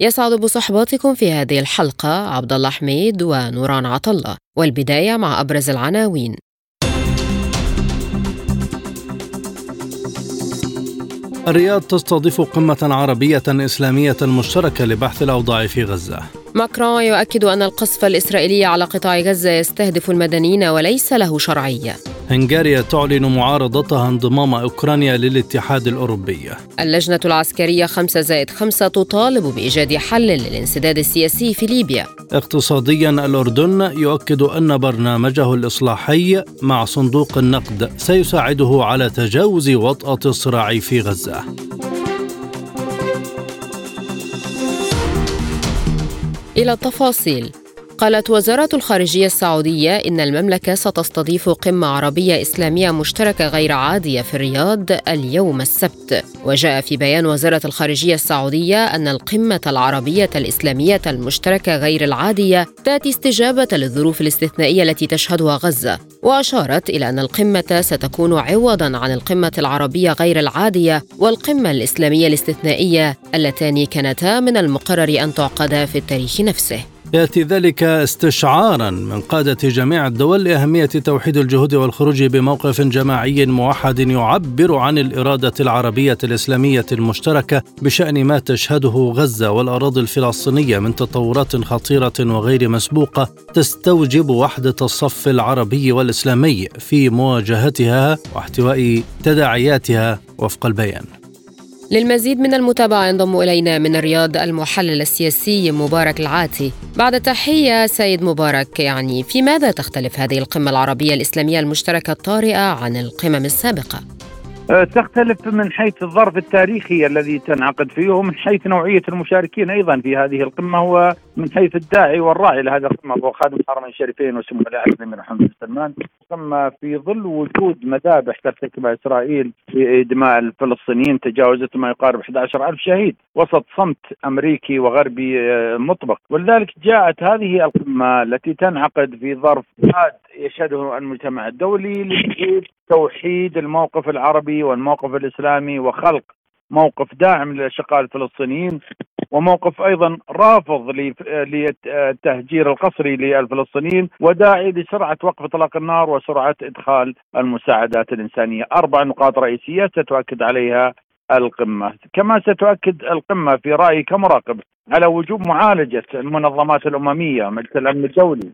يسعد بصحبتكم في هذه الحلقة عبد الله حميد ونوران عطلة والبداية مع أبرز العناوين. الرياض تستضيف قمة عربية إسلامية مشتركة لبحث الأوضاع في غزة. ماكرون يؤكد أن القصف الإسرائيلي على قطاع غزة يستهدف المدنيين وليس له شرعية هنغاريا تعلن معارضتها انضمام أوكرانيا للاتحاد الأوروبي. اللجنة العسكرية 5 زائد 5 تطالب بإيجاد حل للانسداد السياسي في ليبيا. اقتصاديا الأردن يؤكد أن برنامجه الإصلاحي مع صندوق النقد سيساعده على تجاوز وطأة الصراع في غزة. إلى التفاصيل قالت وزارة الخارجية السعودية إن المملكة ستستضيف قمة عربية إسلامية مشتركة غير عادية في الرياض اليوم السبت. وجاء في بيان وزارة الخارجية السعودية أن القمة العربية الإسلامية المشتركة غير العادية تأتي استجابة للظروف الاستثنائية التي تشهدها غزة. وأشارت إلى أن القمة ستكون عوضا عن القمة العربية غير العادية والقمة الإسلامية الاستثنائية اللتان كانتا من المقرر أن تعقدا في التاريخ نفسه. يأتي ذلك استشعارا من قادة جميع الدول لأهمية توحيد الجهود والخروج بموقف جماعي موحد يعبر عن الإرادة العربية الإسلامية المشتركة بشأن ما تشهده غزة والأراضي الفلسطينية من تطورات خطيرة وغير مسبوقة تستوجب وحدة الصف العربي والإسلامي في مواجهتها واحتواء تداعياتها وفق البيان. للمزيد من المتابعة ينضم إلينا من الرياض المحلل السياسي مبارك العاتي بعد تحية سيد مبارك يعني في ماذا تختلف هذه القمة العربية الإسلامية المشتركة الطارئة عن القمم السابقة؟ أه، تختلف من حيث الظرف التاريخي الذي تنعقد فيه ومن حيث نوعية المشاركين أيضا في هذه القمة ومن حيث الداعي والراعي لهذه القمه هو خادم الحرمين الشريفين وسمو العهد الامير محمد بن سلمان. قمه في ظل وجود مذابح ترتكبها إسرائيل في دماء الفلسطينيين تجاوزت ما يقارب 11000 شهيد وسط صمت أمريكي وغربي أه، مطبق. ولذلك جاءت هذه القمة التي تنعقد في ظرف حاد يشهده المجتمع الدولي لتوحيد الموقف العربي والموقف الإسلامي وخلق موقف داعم للأشقاء الفلسطينيين. وموقف أيضا رافض للتهجير القسري للفلسطينيين وداعي لسرعة وقف إطلاق النار وسرعة إدخال المساعدات الإنسانية، أربع نقاط رئيسية ستؤكد عليها القمة، كما ستؤكد القمة في رأيي كمراقب على وجوب معالجة المنظمات الأممية مثل الأمن الدولي.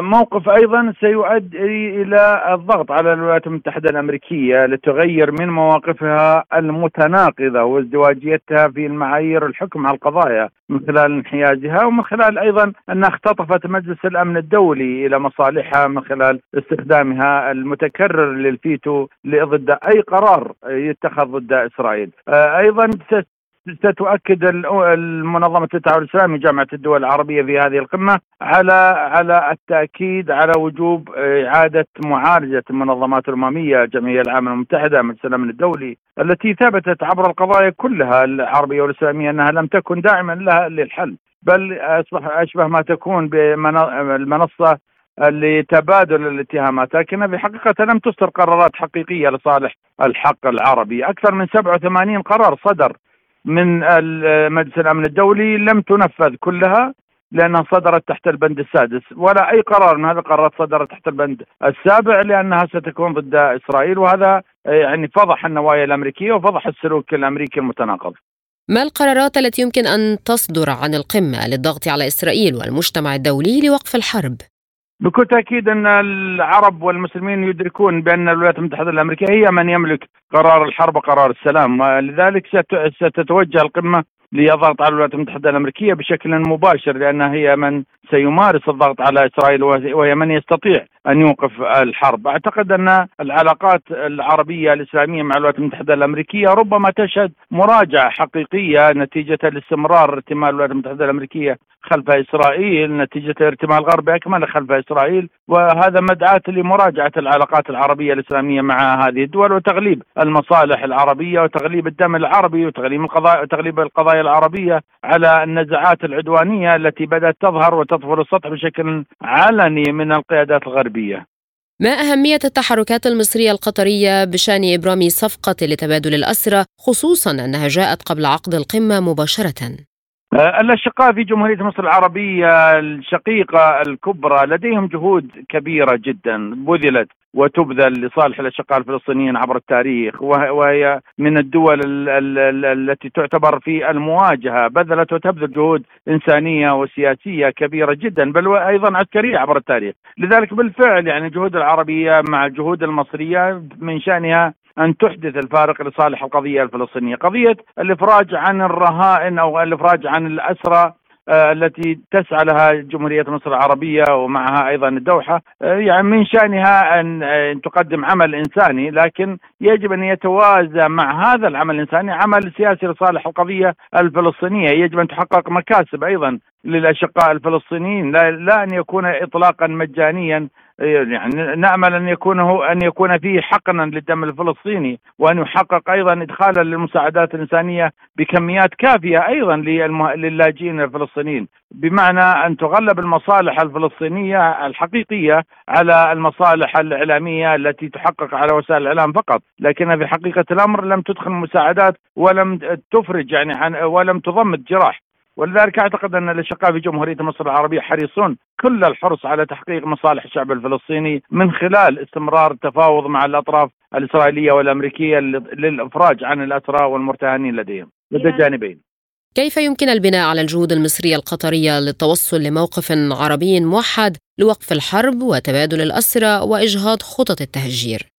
موقف أيضا سيؤدي إلى الضغط على الولايات المتحدة الأمريكية لتغير من مواقفها المتناقضة وازدواجيتها في المعايير الحكم على القضايا من خلال انحيازها ومن خلال أيضا انها اختطفت مجلس الأمن الدولي إلى مصالحها من خلال استخدامها المتكرر للفيتو ضد أي قرار يتخذ ضد إسرائيل. آه، أيضا ستؤكد المنظمة التعاون الإسلامي جامعة الدول العربية في هذه القمة على على التأكيد على وجوب إعادة معالجة المنظمات الأممية الجمعية العامة المتحدة مجلس الأمن الدولي التي ثبتت عبر القضايا كلها العربية والإسلامية أنها لم تكن داعما لها للحل بل أصبح أشبه ما تكون بالمنصة لتبادل الاتهامات لكنها في الحقيقة لم تصدر قرارات حقيقية لصالح الحق العربي. أكثر من 87 قرار صدر من مجلس الأمن الدولي لم تنفذ كلها لأنها صدرت تحت البند السادس ولا أي قرار من هذه القرارات صدرت تحت البند السابع لأنها ستكون ضد إسرائيل وهذا يعني فضح النوايا الأمريكية وفضح السلوك الأمريكي المتناقض. ما القرارات التي يمكن أن تصدر عن القمة للضغط على إسرائيل والمجتمع الدولي لوقف الحرب؟ بكل تأكيد أن العرب والمسلمين يدركون بأن الولايات المتحدة الأمريكية هي من يملك قرار الحرب وقرار السلام لذلك ستتوجه القمة للضغط على الولايات المتحدة الأمريكية بشكل مباشر لأنها هي من سيمارس الضغط على إسرائيل وهي من يستطيع أن يوقف الحرب، أعتقد أن العلاقات العربية الإسلامية مع الولايات المتحدة الأمريكية ربما تشهد مراجعة حقيقية نتيجة لاستمرار ارتمال الولايات المتحدة الأمريكية خلف إسرائيل نتيجة الارتمال الغرب باكمله خلف إسرائيل. وهذا مدعاة لمراجعة العلاقات العربية الإسلامية مع هذه الدول وتغليب المصالح العربية وتغليب الدم العربي وتغليب القضايا وتغليب القضايا العربية على النزعات العدوانية التي بدأت تظهر وتطفر السطح بشكل علني من القيادات الغربية. ما أهمية التحركات المصرية القطرية بشأن إبرام صفقة لتبادل الأسرى خصوصا أنها جاءت قبل عقد القمة مباشرة؟ الأشقاء في جمهورية مصر العربية الشقيقة الكبرى لديهم جهود كبيرة جدا بذلت وتبذل لصالح الأشقاء الفلسطينيين عبر التاريخ وهي من الدول التي تعتبر في المواجهة بذلت وتبذل جهود إنسانية وسياسية كبيرة جدا بل وأيضا عسكرية عبر التاريخ، لذلك بالفعل يعني الجهود العربية مع الجهود المصرية من شأنها أن تحدث الفارق لصالح القضية الفلسطينية، قضية الإفراج عن الرهائن أو الإفراج عن الأسرى التي تسعى لها جمهورية مصر العربية ومعها أيضا الدوحة. آه، يعني من شأنها أن تقدم عمل إنساني لكن يجب أن يتوازى مع هذا العمل الإنساني عمل سياسي لصالح القضية الفلسطينية. يجب أن تحقق مكاسب أيضا للأشقاء الفلسطينيين. لا, لا أن يكون إطلاقا مجانيا يعني نأمل أن يكون هو أن يكون فيه حقنا للدم الفلسطيني وأن يحقق أيضا ادخالا للمساعدات الإنسانية بكميات كافية أيضا للاجئين الفلسطينيين. بمعنى أن تغلب المصالح الفلسطينية الحقيقية على المصالح الإعلامية التي تحقق على وسائل الإعلام فقط، لكنها في حقيقة الأمر لم تدخل مساعدات ولم تفرج يعني عن ولم تضمد جراح. ولذلك أعتقد أن الإشقاء في جمهورية مصر العربية حريصون كل الحرص على تحقيق مصالح الشعب الفلسطيني من خلال استمرار التفاوض مع الأطراف الإسرائيلية والأمريكية للإفراج عن الأسرى والمرتهنين لديهم لدى الجانبين. كيف يمكن البناء على الجهود المصرية القطرية للتوصل لموقف عربي موحد لوقف الحرب وتبادل الأسرى وإجهاض خطط التهجير؟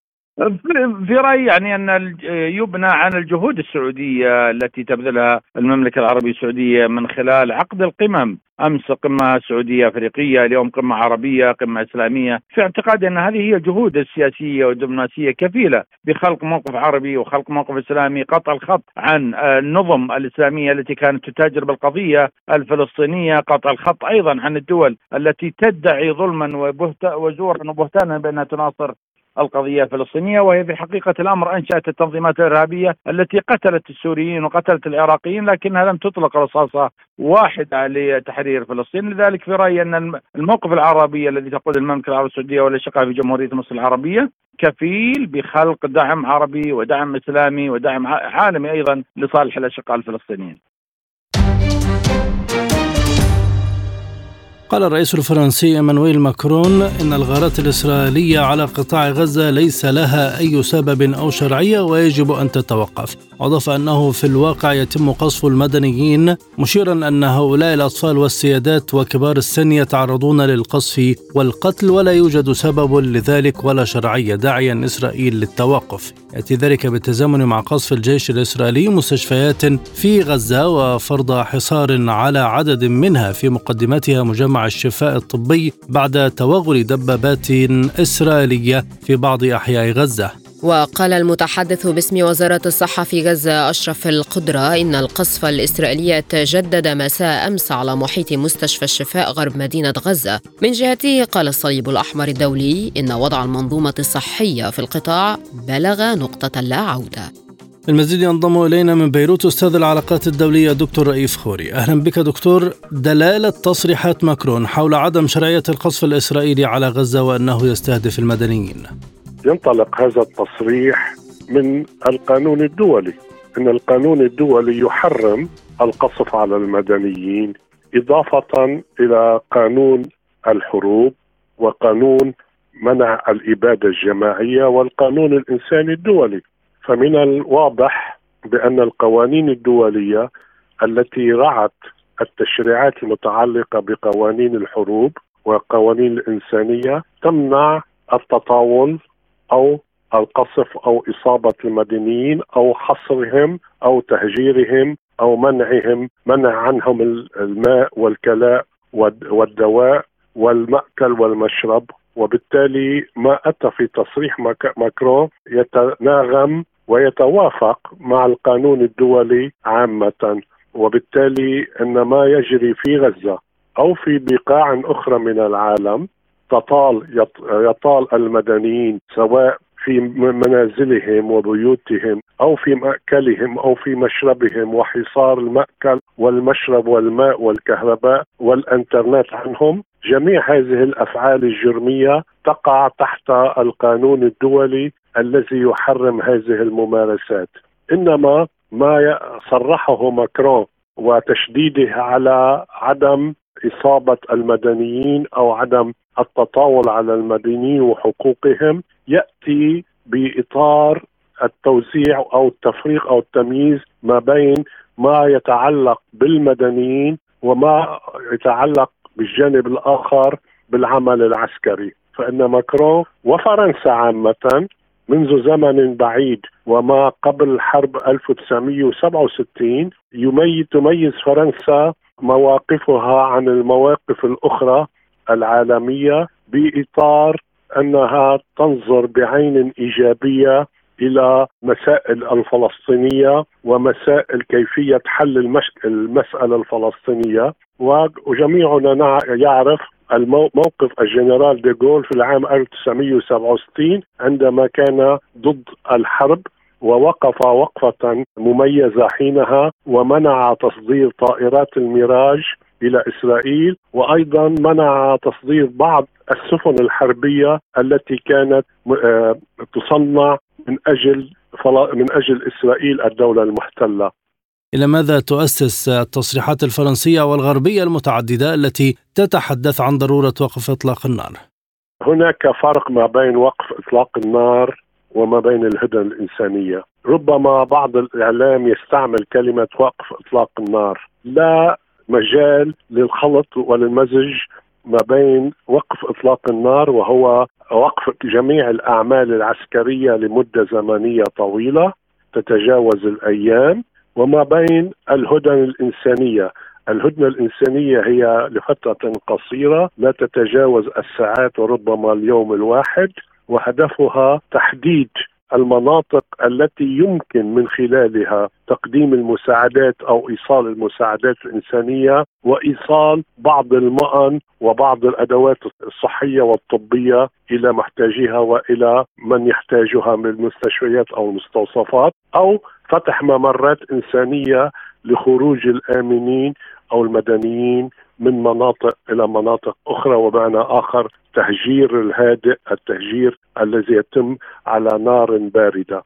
في رأيي يعني أن يبنى عن الجهود السعودية التي تبذلها المملكة العربية السعودية من خلال عقد القمم. أمس قمة سعودية أفريقية اليوم قمة عربية قمة إسلامية. في اعتقادي أن هذه هي جهود السياسية والدبلوماسية كفيلة بخلق موقف عربي وخلق موقف إسلامي قطع الخط عن النظم الإسلامية التي كانت تتاجر بالقضية الفلسطينية قطع الخط أيضا عن الدول التي تدعي ظلما وزورا وبهتانا بأنها تناصر القضية الفلسطينية وهي في حقيقة الأمر أنشأت التنظيمات الإرهابية التي قتلت السوريين وقتلت العراقيين لكنها لم تطلق رصاصة واحدة لتحرير فلسطين. لذلك في رأيي أن الموقف العربي الذي تقود المملكة العربية السعودية والاشقاء في جمهورية مصر العربية كفيل بخلق دعم عربي ودعم إسلامي ودعم عالمي أيضا لصالح الأشقاء الفلسطينيين. قال الرئيس الفرنسي إيمانويل ماكرون إن الغارات الإسرائيلية على قطاع غزة ليس لها أي سبب أو شرعية ويجب أن تتوقف. واضاف أنه في الواقع يتم قصف المدنيين مشيرا أن هؤلاء الأطفال والسيادات وكبار السن يتعرضون للقصف والقتل ولا يوجد سبب لذلك ولا شرعية داعيا إسرائيل للتوقف. يأتي ذلك بالتزامن مع قصف الجيش الإسرائيلي مستشفيات في غزة وفرض حصار على عدد منها في مقدمتها مجمع مع الشفاء الطبي بعد توغل دبابات إسرائيلية في بعض أحياء غزة. وقال المتحدث باسم وزارة الصحة في غزة أشرف القدرة إن القصف الإسرائيلي تجدد مساء أمس على محيط مستشفى الشفاء غرب مدينة غزة. من جهته قال الصليب الأحمر الدولي إن وضع المنظومة الصحية في القطاع بلغ نقطة لا عودة. المزيد ينضم إلينا من بيروت أستاذ العلاقات الدولية دكتور رئيف خوري. أهلا بك دكتور. دلالة تصريحات ماكرون حول عدم شرعية القصف الإسرائيلي على غزة وأنه يستهدف المدنيين. ينطلق هذا التصريح من القانون الدولي إن القانون الدولي يحرم القصف على المدنيين إضافة إلى قانون الحروب وقانون منع الإبادة الجماعية والقانون الإنساني الدولي. فمن الواضح بأن القوانين الدولية التي رعت التشريعات المتعلقة بقوانين الحروب وقوانين الإنسانية تمنع التطاول أو القصف أو إصابة المدنيين أو حصرهم أو تهجيرهم أو منعهم منع عنهم الماء والكلاء والدواء والمأكل والمشرب. وبالتالي ما أتى في تصريح ماكرون يتناغم ويتوافق مع القانون الدولي عامة وبالتالي إن ما يجري في غزة أو في بقاع أخرى من العالم تطال يطال المدنيين سواء في منازلهم وبيوتهم أو في مأكلهم أو في مشربهم وحصار المأكل والمشرب والماء والكهرباء والإنترنت عنهم. جميع هذه الأفعال الجرمية تقع تحت القانون الدولي الذي يحرم هذه الممارسات. إنما ما صرحه ماكرون وتشديده على عدم إصابة المدنيين أو عدم التطاول على المدنيين وحقوقهم يأتي بإطار التوزيع أو التفريق أو التمييز ما بين ما يتعلق بالمدنيين وما يتعلق بالجانب الآخر بالعمل العسكري. فإن ماكرون وفرنسا عامة منذ زمن بعيد وما قبل حرب 1967 يميز تميز فرنسا مواقفها عن المواقف الأخرى العالمية بإطار أنها تنظر بعين إيجابية إلى مسائل الفلسطينية ومسائل كيفية حل المسألة الفلسطينية. وجميعنا يعرف الموقف الجنرال ديغول في العام 1967 عندما كان ضد الحرب ووقف وقفة مميزة حينها ومنع تصدير طائرات الميراج إلى إسرائيل. وأيضا منع تصدير بعض السفن الحربية التي كانت آه، تصنع من أجل من أجل إسرائيل الدولة المحتلة. إلى ماذا تؤسس التصريحات الفرنسية والغربية المتعددة التي تتحدث عن ضرورة وقف إطلاق النار؟ هناك فرق ما بين وقف إطلاق النار وما بين الهدن الإنسانية، ربما بعض الإعلام يستعمل كلمة وقف إطلاق النار، لا مجال للخلط وللمزج ما بين وقف إطلاق النار وهو وقف جميع الأعمال العسكرية لمدة زمنية طويلة تتجاوز الأيام وما بين الهدن الإنسانية. الهدنة الإنسانية هي لفترة قصيرة لا تتجاوز الساعات وربما اليوم الواحد وهدفها تحديد المناطق التي يمكن من خلالها تقديم المساعدات أو إيصال المساعدات الإنسانية وإيصال بعض المأن وبعض الأدوات الصحية والطبية إلى محتاجيها وإلى من يحتاجها من المستشفيات أو المستوصفات أو فتح ممرات إنسانية لخروج الآمنين أو المدنيين من مناطق إلى مناطق أخرى ومعنى آخر تهجير الهادئ التهجير الذي يتم على نار باردة.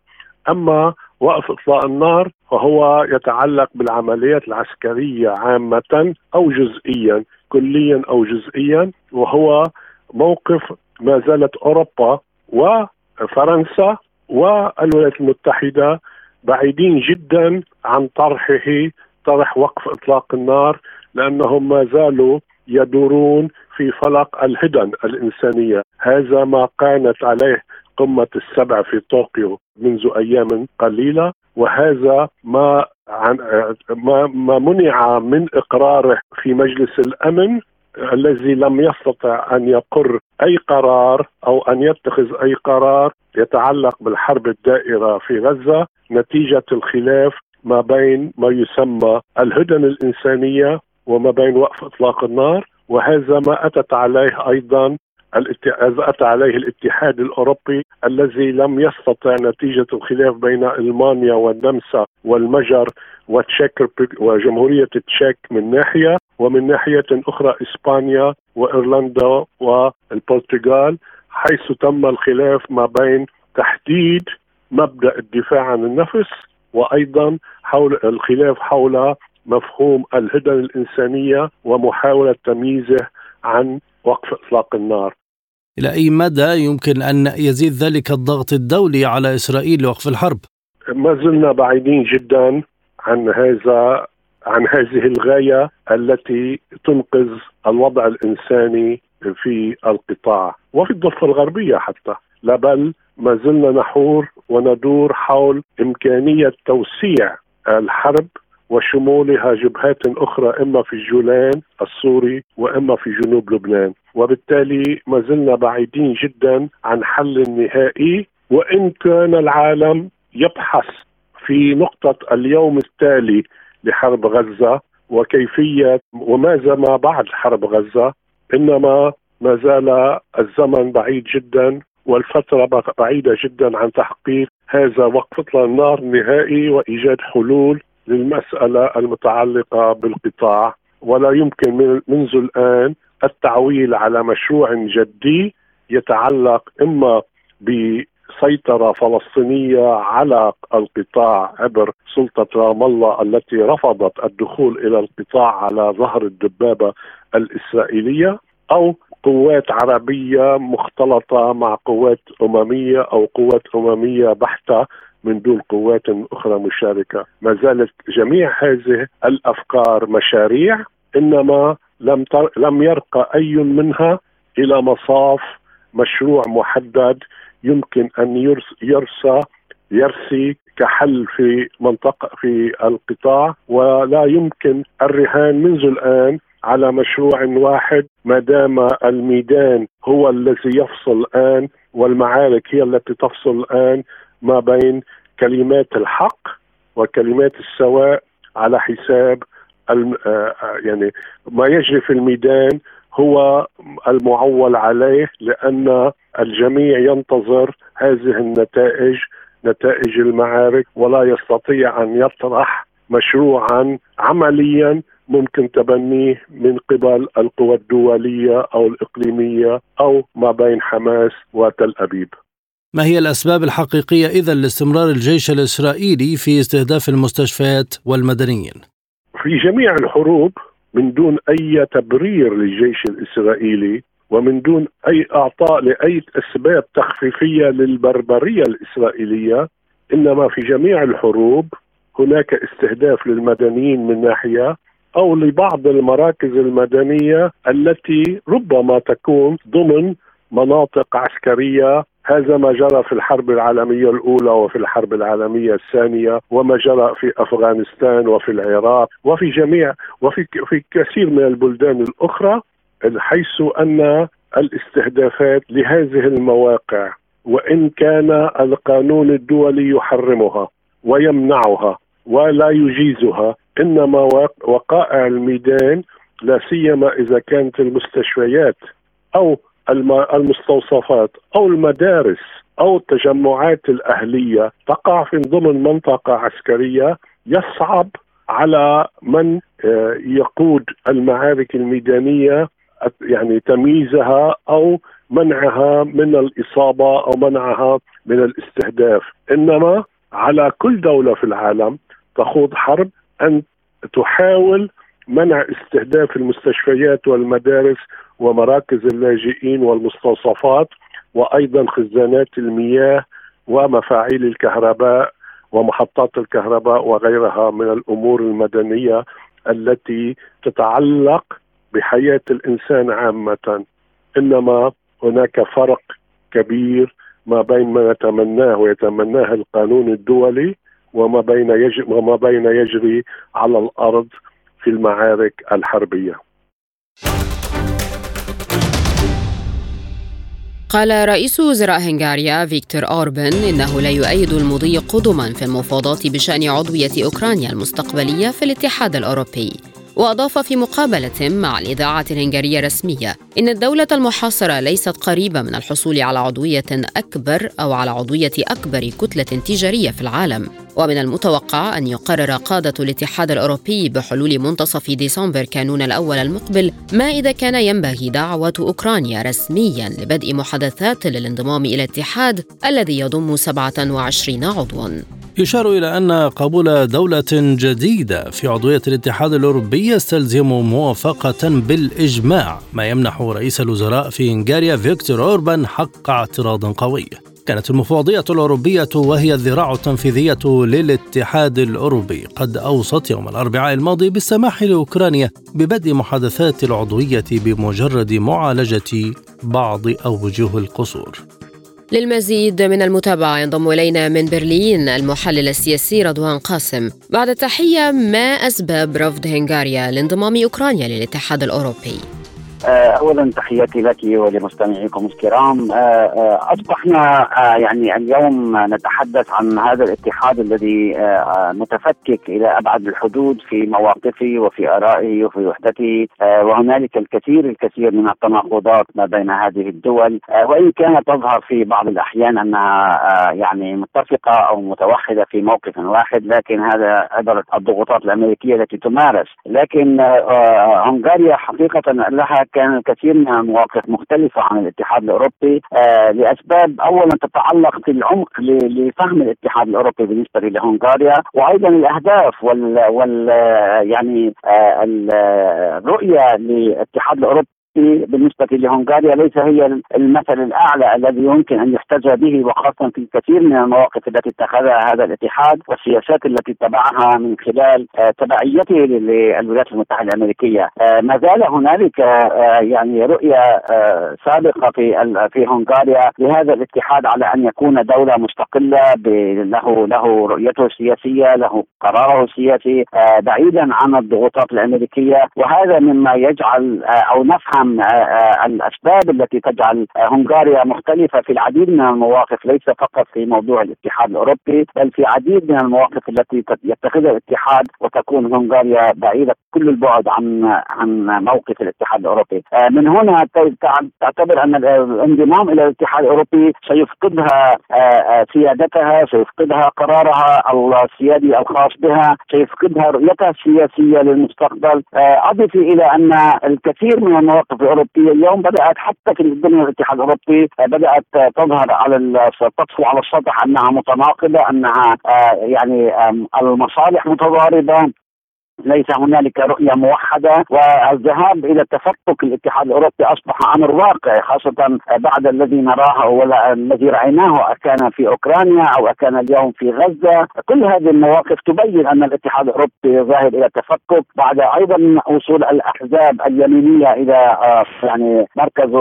أما وقف إطلاق النار فهو يتعلق بالعمليات العسكرية عامة أو جزئيا كليا أو جزئيا وهو موقف ما زالت أوروبا وفرنسا والولايات المتحدة بعيدين جدا عن طرحه طرح وقف إطلاق النار لأنهم ما زالوا يدورون في فلق الهدن الإنسانية، هذا ما كانت عليه قمة السبع في طوكيو منذ أيام قليلة وهذا ما عن ما, ما منع من إقراره في مجلس الأمن الذي لم يستطع أن يقر أي قرار أو أن يتخذ أي قرار يتعلق بالحرب الدائرة في غزة. نتيجة الخلاف ما بين ما يسمى الهدن الإنسانية وما بين وقف إطلاق النار وهذا ما أتت عليه أيضا أتى عليه الاتحاد الأوروبي الذي لم يستطع نتيجة الخلاف بين ألمانيا والنمسا والمجر وتشيك وجمهورية تشيك من ناحية ومن ناحية أخرى إسبانيا وإيرلندا والبرتغال حيث تم الخلاف ما بين تحديد مبدأ الدفاع عن النفس وأيضا حول الخلاف حول مفهوم الهدن الإنسانية ومحاولة تمييزه عن وقف إطلاق النار إلى أي مدى يمكن أن يزيد ذلك الضغط الدولي على إسرائيل لوقف الحرب؟ ما زلنا بعيدين جدا عن هذا عن هذه الغاية التي تنقذ الوضع الإنساني في القطاع وفي الضفة الغربية حتى لا بل ما زلنا نحور وندور حول إمكانية توسيع الحرب وشمولها جبهات أخرى إما في الجولان السوري وإما في جنوب لبنان، وبالتالي ما زلنا بعيدين جدا عن حل نهائي وإن كان العالم يبحث في نقطة اليوم التالي لحرب غزة وكيفية وماذا ما بعد حرب غزة إنما ما زال الزمن بعيد جدا والفترة بعيدة جدا عن تحقيق هذا وقف إطلاق النار النهائي وإيجاد حلول للمسألة المتعلقة بالقطاع ولا يمكن منذ الآن التعويل على مشروع جدي يتعلق إما بسيطرة فلسطينية على القطاع عبر سلطة رام الله التي رفضت الدخول إلى القطاع على ظهر الدبابة الإسرائيلية أو قوات عربية مختلطة مع قوات أممية أو قوات أممية بحتة من دون قوات أخرى مشاركة. ما زالت جميع هذه الأفكار مشاريع إنما لم, تر... لم يرقى أي منها إلى مصاف مشروع محدد يمكن أن يرس... يرسى يرسي كحل في منطقة في القطاع ولا يمكن الرهان منذ الآن على مشروع واحد ما دام الميدان هو الذي يفصل الآن والمعارك هي التي تفصل الآن ما بين كلمات الحق وكلمات السواء على حساب آه، يعني ما يجري في الميدان هو المعول عليه لأن الجميع ينتظر هذه النتائج نتائج المعارك ولا يستطيع أن يطرح مشروعا عمليا ممكن تبنيه من قبل القوى الدولية أو الإقليمية أو ما بين حماس وتل أبيب. ما هي الأسباب الحقيقية إذا لاستمرار الجيش الإسرائيلي في استهداف المستشفيات والمدنيين؟ في جميع الحروب من دون أي تبرير للجيش الإسرائيلي ومن دون أي إعطاء لأي أسباب تخفيفية للبربرية الإسرائيلية إنما في جميع الحروب هناك استهداف للمدنيين من ناحية أو لبعض المراكز المدنية التي ربما تكون ضمن مناطق عسكرية هذا ما جرى في الحرب العالمية الأولى وفي الحرب العالمية الثانية وما جرى في أفغانستان وفي العراق وفي جميع وفي في كثير من البلدان الأخرى حيث أن الاستهدافات لهذه المواقع وإن كان القانون الدولي يحرمها ويمنعها ولا يجيزها إنما وقائع الميدان لا سيما إذا كانت المستشفيات أو المستوصفات أو المدارس أو التجمعات الأهلية تقع في ضمن منطقة عسكرية يصعب على من آه، يقود المعارك الميدانية يعني تمييزها أو منعها من الإصابة أو منعها من الاستهداف. إنما على كل دولة في العالم تخوض حرب أن تحاول منع استهداف المستشفيات والمدارس ومراكز اللاجئين والمستوصفات وأيضا خزانات المياه ومفاعيل الكهرباء ومحطات الكهرباء وغيرها من الأمور المدنية التي تتعلق بحياة الإنسان عامة. إنما هناك فرق كبير ما بين ما نتمناه ويتمناه القانون الدولي وما بين يجري وما بين يجري على الأرض في المعارك الحربية. قال رئيس وزراء هنغاريا فيكتور أوربن إنه لا يؤيد المضي قدما في المفاوضات بشأن عضوية أوكرانيا المستقبلية في الاتحاد الأوروبي وأضاف في مقابلة مع الإذاعة الهنغارية الرسمية إن الدولة المحاصرة ليست قريبة من الحصول على عضوية أكبر أو على عضوية أكبر كتلة تجارية في العالم. ومن المتوقع أن يقرر قادة الاتحاد الأوروبي بحلول منتصف ديسمبر كانون الأول المقبل ما إذا كان ينبغي دعوة أوكرانيا رسميا لبدء محادثات للانضمام إلى الاتحاد الذي يضم 27 عضوا. يشار إلى أن قبول دولة جديدة في عضوية الاتحاد الأوروبي يستلزم موافقة بالإجماع ما يمنح رئيس الوزراء في إنغاريا فيكتور أوربان حق اعتراض قوي. كانت المفوضية الأوروبية وهي الذراع التنفيذية للاتحاد الأوروبي. قد أوصت يوم الأربعاء الماضي بالسماح لأوكرانيا ببدء محادثات العضوية بمجرد معالجة بعض أوجه القصور. للمزيد من المتابعة ينضم إلينا من برلين المحلل السياسي رضوان قاسم بعد التحية ما أسباب رفض هنغاريا لانضمام أوكرانيا للاتحاد الأوروبي؟ آه، اولا تحياتي لك ولمستمعيكم الكرام. آه، آه، أصبحنا يعني اليوم نتحدث عن هذا الاتحاد الذي متفكك إلى أبعد الحدود في مواقفه وفي آرائه وفي وحدته. وهنالك الكثير الكثير من التناقضات ما بين هذه الدول. وإن كانت تظهر في بعض الأحيان أنها يعني متفقة أو متوحدة في موقف واحد لكن هذا عبر الضغوطات الأمريكية التي تمارس. لكن هنغاريا حقيقة لها كان الكثير من المواقف مختلفة عن الاتحاد الأوروبي. آه لأسباب أولا تتعلق في العمق لفهم الاتحاد الأوروبي بالنسبة لهنغاريا وأيضا الأهداف وال, وال يعني آه الرؤية للاتحاد الأوروبي بالنسبة لهنغاريا ليس هي المثل الأعلى الذي يمكن أن يحتذى به وخاصة في الكثير من المواقف التي اتخذها هذا الاتحاد والسياسات التي اتبعها من خلال آه، تبعيته للولايات المتحدة الأمريكية. آه، ما زال هنالك آه، يعني رؤية سابقة في في هنغاريا لهذا الاتحاد على أن يكون دولة مستقلة له له رؤيته السياسية له قراره السياسي بعيدا عن الضغوطات الأمريكية. وهذا مما يجعل أو نفهم نعم الأسباب التي تجعل هنغاريا مختلفة في العديد من المواقف ليس فقط في موضوع الاتحاد الأوروبي بل في عديد من المواقف التي يتخذها الاتحاد وتكون هنغاريا بعيدة كل البعد عن عن موقف الاتحاد الأوروبي. آه، من هنا تعتبر أن الانضمام إلى الاتحاد الأوروبي سيفقدها آه، سيادتها سيفقدها قرارها السيادي الخاص بها سيفقدها رؤيتها السياسية للمستقبل. آه، أضف إلى أن الكثير من المواقف المواقف الاوروبيه اليوم بدأت حتى في الدنيا الاتحاد الاوروبي بدأت تظهر على تطفو على السطح أنها متناقضة أنها آه، يعني المصالح متضاربة. ليس هنالك رؤية موحدة والذهاب إلى تفكك الاتحاد الأوروبي أصبح أمر واقع خاصة بعد الذي نراه ولا الذي رأيناه أكان في أوكرانيا أو أكان اليوم في غزة. كل هذه المواقف تبين أن الاتحاد الأوروبي ذاهب إلى تفكك بعد أيضا وصول الأحزاب اليمينية إلى آه، يعني مركز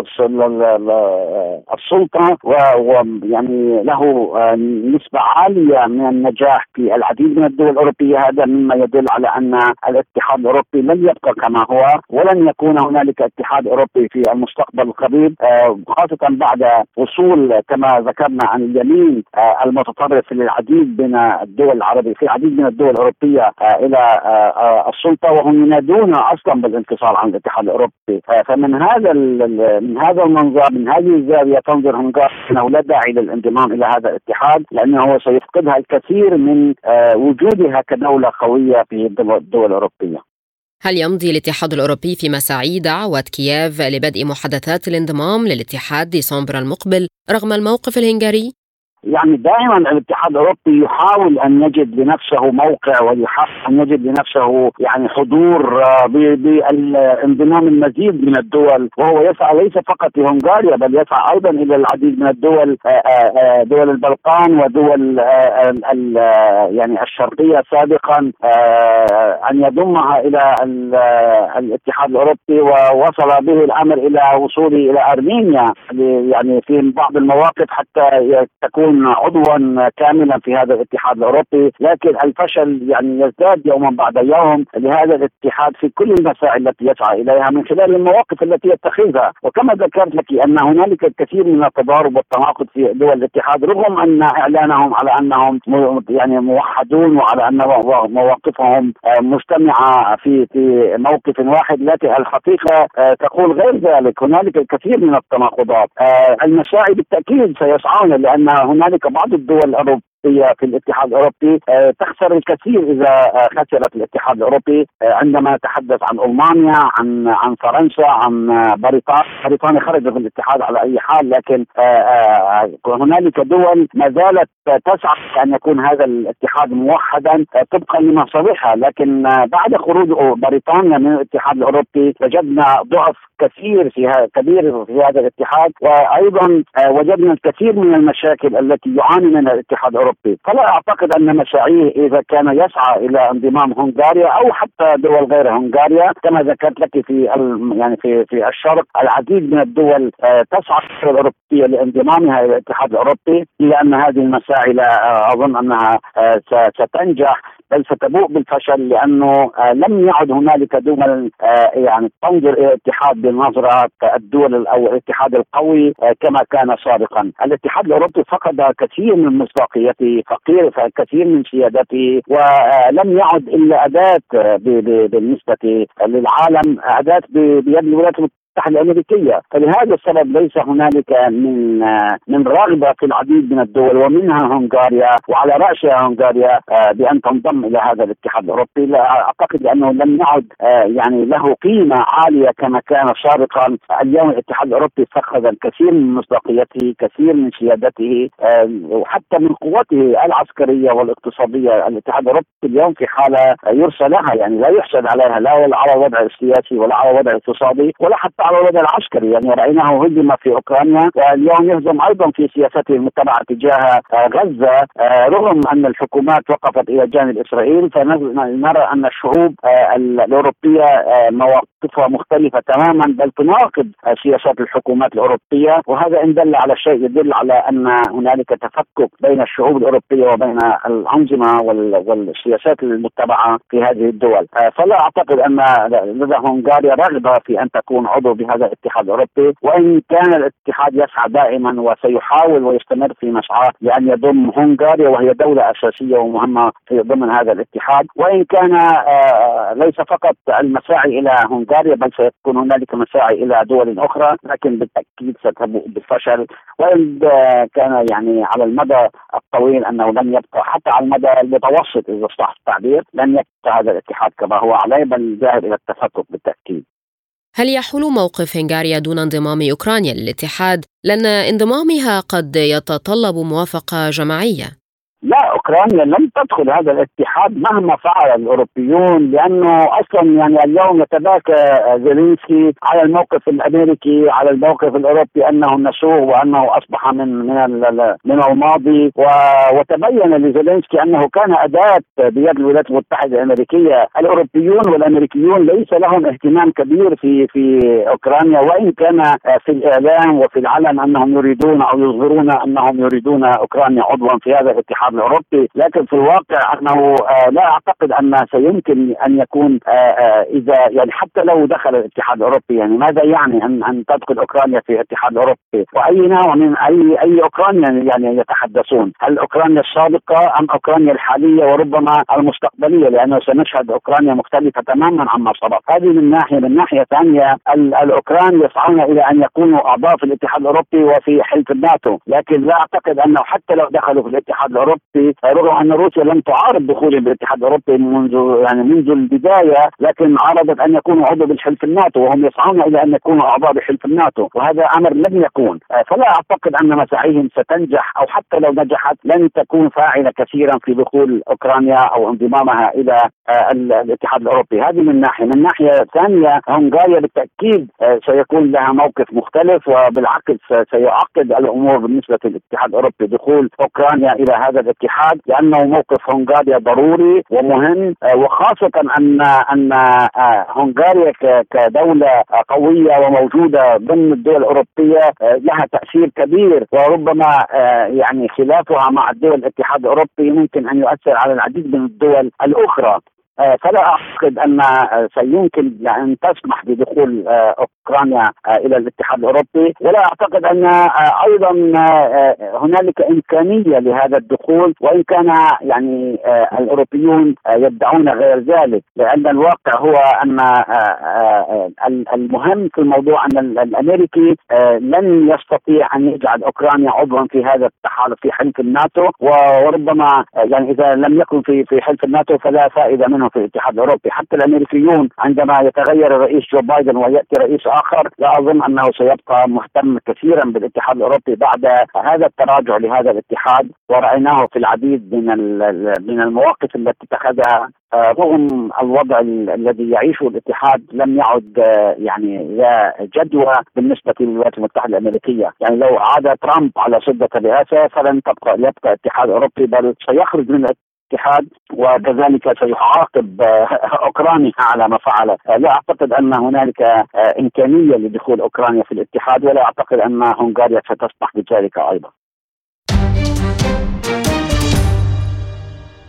السلطة ويعني له آه، نسبة عالية من النجاح في العديد من الدول الأوروبية. هذا مما يدل على أن الاتحاد الأوروبي لن يبقى كما هو ولن يكون هنالك اتحاد أوروبي في المستقبل القريب آه، خاصة بعد وصول كما ذكرنا عن اليمين آه، المتطرف للعديد من الدول العربية في العديد من الدول الأوروبية آه، إلى السلطة وهم ينادون أصلا بالانفصال عن الاتحاد الأوروبي. فمن هذا من هذا المنظر من هذه الزاوية تنظر هنغاريا أنه لا داعي للانضمام إلى هذا الاتحاد لأنه سيفقدها الكثير من وجودها كدولة قوية في الدول الأوروبية هل يمضي الاتحاد الأوروبي في مساعي دعوة كييف لبدء محادثات الانضمام للاتحاد ديسمبر المقبل رغم الموقف الهنغاري؟ يعني دائما الاتحاد الأوروبي يحاول أن يجد لنفسه موقع ويحاول أن يجد لنفسه يعني حضور آه، بانضمام المزيد من الدول. وهو يسعى ليس فقط لهنغاريا بل يسعى أيضا إلى العديد من الدول آه، آه، دول البلقان ودول يعني الشرقية سابقا أن يضمها إلى الاتحاد الأوروبي. ووصل به الأمر إلى وصوله إلى أرمينيا يعني في بعض المواقف حتى تكون يكون عضوا كاملا في هذا الاتحاد الأوروبي لكن الفشل يعني يزداد يوما بعد يوم لهذا الاتحاد في كل المسائل التي يسعى إليها من خلال المواقف التي يتخذها. وكما ذكرت لك أن هنالك الكثير من التضارب والتناقض في دول الاتحاد رغم أن إعلانهم على أنهم يعني موحدون وعلى أن مواقفهم مجتمعة في في موقف واحد لكن الحقيقة تقول غير ذلك. هنالك الكثير من التناقضات. المساعي بالتأكيد سيسعون لأن هناك هنالك بعض الدول الأوروبية في الاتحاد الأوروبي آه، تخسر الكثير إذا آه، خسرت الاتحاد الأوروبي آه، عندما نتحدث عن ألمانيا عن عن فرنسا عن بريطانيا. بريطانيا خرجت من الاتحاد على أي حال لكن هنالك دول ما زالت تسعى أن يكون هذا الاتحاد موحدا طبقا لمصالحها لكن بعد خروج بريطانيا من الاتحاد الأوروبي وجدنا ضعف كثير في هذا كبير في هذا الاتحاد وأيضا وجدنا الكثير من المشاكل التي يعاني منها الاتحاد الأوروبي. فلا أعتقد أن مساعيه إذا كان يسعى إلى انضمام هنغاريا أو حتى دول غير هنغاريا كما ذكرت لك في يعني في في الشرق العديد من الدول تسعى الأوروبية لانضمامها إلى الاتحاد الأوروبي إلا أن هذه المساعي لا أظن أنها ستنجح بل ستبوء بالفشل لأنه آه، لم يعد هنالك دول آه، يعني تنظر إلى الاتحاد بنظره الدول أو الاتحاد القوي آه، كما كان سابقا، الاتحاد الأوروبي فقد كثير من مصداقيته، فقير كثير من سيادته ولم يعد إلا أداة بالنسبة للعالم أداة بيد الولايات المتحده الأمريكية، فلهذا السبب ليس هنالك من من رغبة في العديد من الدول ومنها هنغاريا وعلى راسها هنغاريا آه، بأن تنضم إلى هذا الاتحاد الأوروبي، لا أعتقد انه لم يعد آه، يعني له قيمة عالية كما كان سابقا، اليوم الاتحاد الأوروبي فقد الكثير من مصداقيته، كثير من سيادته آه، وحتى من قوته العسكرية والاقتصادية، الاتحاد الأوروبي اليوم في حالة يرسى لها يعني لا يحسد عليها لا على الوضع السياسي ولا على الوضع الاقتصادي ولا حتى على الوضع العسكري. يعني رأيناه هزم في أوكرانيا واليوم يهزم أيضا في سياسته المتبعة تجاه آه، غزة آه، رغم أن الحكومات وقفت إلى جانب إسرائيل فنرى أن الشعوب آه، الأوروبية مواقفها مختلفة تماما بل تناقض سياسات الحكومات الأوروبية. وهذا إن دل على شيء يدل على أن هنالك تفكك بين الشعوب الأوروبية وبين الأنظمة والسياسات المتبعة في هذه الدول. فلا أعتقد أن لدى هنغاريا رغبه في أن تكون عضو بهذا الاتحاد الأوروبي. وإن كان الاتحاد يسعى دائما وسيحاول ويستمر في مسعاه لأن يضم هنغاريا وهي دولة أساسية ومهمة في ضمن هذا الاتحاد. وإن كان آه، ليس فقط المساعي إلى هنغاريا بل سيكون هنالك مساعي إلى دول أخرى لكن بالتأكيد ستبوء بالفشل. وإن كان يعني على المدى الطويل أنه لن يبقى حتى على المدى المتوسط إذا صح التعبير لن يبقى هذا الاتحاد كما هو عليه بل ذاهب إلى التفكك بالتأكيد. هل يحول موقف هنغاريا دون انضمام أوكرانيا للاتحاد؟ لأن انضمامها قد يتطلب موافقة جماعية؟ أوكرانيا لن تدخل هذا الاتحاد مهما فعل الأوروبيون لأنه أصلا يعني اليوم يتباكى زيلينسكي على الموقف الأمريكي على الموقف الأوروبي أنه نسوه وأنه أصبح من من من الماضي. وتبين لزيلينسكي أنه كان أداة بيد الولايات المتحدة الأمريكية. الأوروبيون والأمريكيون ليس لهم اهتمام كبير في في أوكرانيا وإن كان في الإعلام وفي العلن أنهم يريدون أو يظهرون أنهم يريدون أوكرانيا عضوا في هذا الاتحاد الاتحاد الاوروبي لكن في الواقع أنه آه، لا أعتقد أن سيمكن أن يكون آه، آه، إذا يعني حتى لو دخل الاتحاد الأوروبي يعني ماذا يعني أن أن تدخل أوكرانيا في الاتحاد الأوروبي؟ واي نوع من أي أي أوكرانيا يعني يتحدثون؟ هل أوكرانيا السابقة أم أوكرانيا الحالية وربما المستقبلية؟ لأنه سنشهد أوكرانيا مختلفة تماما عما سبق. هذه من ناحية من ناحية ثانية الأوكران يسعون إلى أن يكونوا أعضاء في الاتحاد الأوروبي وفي حلف الناتو. لكن لا أعتقد أنه حتى لو دخلوا في الاتحاد الأوروبي رغم أن روسيا لم تعارض دخولهم بالاتحاد الأوروبي منذ يعني منذ البداية لكن عرضت أن يكونوا عضو بالحلف الناتو وهم يسعون إلى أن يكونوا أعضاء بحلف الناتو وهذا أمر لم يكون. فلا أعتقد أن مساعيهم ستنجح أو حتى لو نجحت لن تكون فاعلة كثيرا في دخول أوكرانيا أو انضمامها إلى آه، الاتحاد الأوروبي. هذه من ناحية. من ناحية ثانية هنغاريا بالتأكيد آه، سيكون لها موقف مختلف وبالعكس سيعقد الأمور بالنسبة للاتحاد الأوروبي دخول أوكرانيا إلى هذا الاتحاد. لأنه موقف هنغاريا ضروري ومهم آه، وخاصة ان أن هنغاريا كدولة قوية وموجودة ضمن الدول الأوروبية لها تأثير كبير. وربما يعني خلافها مع الدول الاتحاد الأوروبي ممكن أن يؤثر على العديد من الدول الأخرى. آه، فلا أعتقد أن آه، سيمكن أن تسمح بدخول آه، أوكرانيا إلى الاتحاد الأوروبي. ولا أعتقد أن أيضا هنالك إمكانية لهذا الدخول. وإن كان يعني الأوروبيون يدعون غير ذلك لأن الواقع هو أن المهم في الموضوع أن الأمريكي لن يستطيع أن يجعل أوكرانيا عضوا في هذا التحالف في حلف الناتو. وربما يعني إذا لم يكن في في حلف الناتو فلا فائدة منه. عنه في الاتحاد الأوروبي. حتى الأمريكيون عندما يتغير الرئيس جو بايدن ويأتي رئيس آخر لا أظن أنه سيبقى مهتم كثيرا بالاتحاد الأوروبي بعد هذا التراجع لهذا الاتحاد. ورأيناه في العديد من من المواقف التي اتخذها. آه، رغم الوضع الذي يعيشه الاتحاد لم يعد آه، يعني لا جدوى بالنسبة للولايات المتحدة الأمريكية، يعني لو عاد ترامب على سده الرئاسه فلن تبقى يبقى اتحاد اوروبي بل سيخرج من الاتحاد وكذلك سيعاقب آه، أوكرانيا على ما فعل، لا أعتقد أن هنالك إمكانية لدخول أوكرانيا في الاتحاد ولا أعتقد أن هنغاريا ستسمح بذلك أيضا.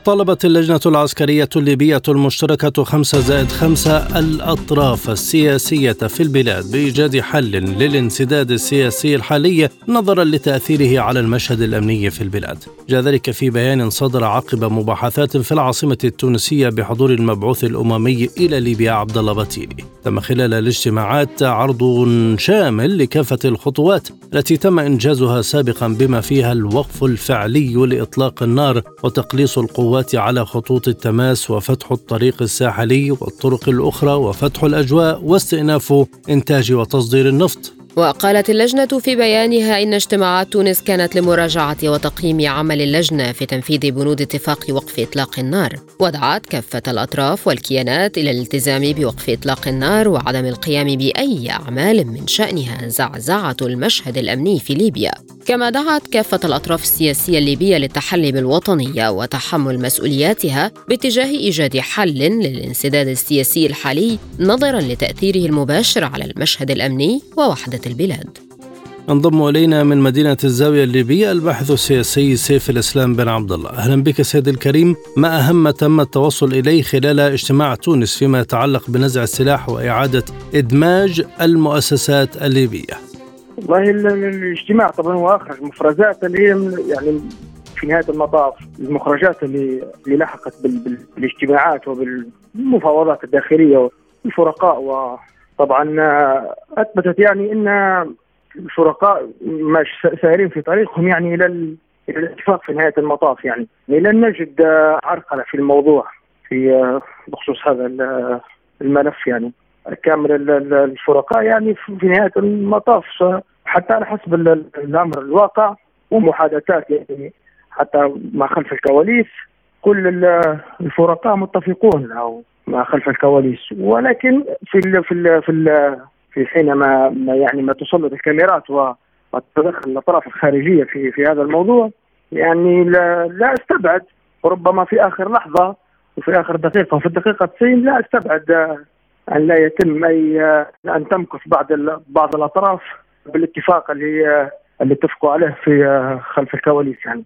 طلبت اللجنة العسكرية الليبية المشتركة خمسة زائد خمسة الأطراف السياسية في البلاد بإيجاد حل للانسداد السياسي الحالي نظرا لتأثيره على المشهد الأمني في البلاد جاء ذلك في بيان صدر عقب مباحثات في العاصمة التونسية بحضور المبعوث الأممي إلى ليبيا عبد الله باتيلي. تم خلال الاجتماعات عرض شامل لكافة الخطوات التي تم إنجازها سابقا بما فيها الوقف الفعلي لإطلاق النار وتقليص القوات على خطوط التماس وفتح الطريق الساحلي والطرق الأخرى وفتح الأجواء واستئناف إنتاج وتصدير النفط. وقالت اللجنة في بيانها إن اجتماعات تونس كانت لمراجعة وتقييم عمل اللجنة في تنفيذ بنود اتفاق وقف إطلاق النار ودعت كافة الأطراف والكيانات إلى الالتزام بوقف إطلاق النار وعدم القيام بأي أعمال من شأنها زعزعة المشهد الأمني في ليبيا. كما دعت كافة الأطراف السياسية الليبية للتحلي بالوطنية وتحمل مسؤولياتها باتجاه إيجاد حل للانسداد السياسي الحالي نظرا لتأثيره المباشر على المشهد الأمني ووحدة البلاد. انضم إلينا من مدينة الزاوية الليبية الباحث السياسي سيف الإسلام بن عبد الله. أهلا بك سيد الكريم. ما أهم ما تم التوصل إليه خلال اجتماع تونس فيما يتعلق بنزع السلاح وإعادة إدماج المؤسسات الليبية؟ والله الاجتماع طبعا هو اخرج مفرزات اللي هي يعني في نهاية المطاف المخرجات اللي اللي لحقت بالاجتماعات وبالمفاوضات الداخلية والفرقاء وطبعا أثبتت يعني إن الشركاء مش سائرين في طريقهم يعني إلى إلى الاتفاق في نهاية المطاف يعني. لن نجد عرقلة في الموضوع في بخصوص هذا الملف يعني. كامل الشركاء يعني في نهاية المطاف حتى على حسب الأمر الواقع ومحادثات يعني حتى ما خلف الكواليس كل الفرقاء متفقون أو ما خلف الكواليس ولكن في ال في ال في ال في حينما ما يعني ما تسلط الكاميرات وتتدخل الأطراف الخارجية في في هذا الموضوع يعني لا, لا أستبعد ربما في آخر لحظة وفي آخر دقيقة وفي الدقيقه 90 لا أستبعد أن لا يتم أي أن تمكث بعض بعض الأطراف بالاتفاق اللي اللي اتفقوا عليه في خلف الكواليس يعني.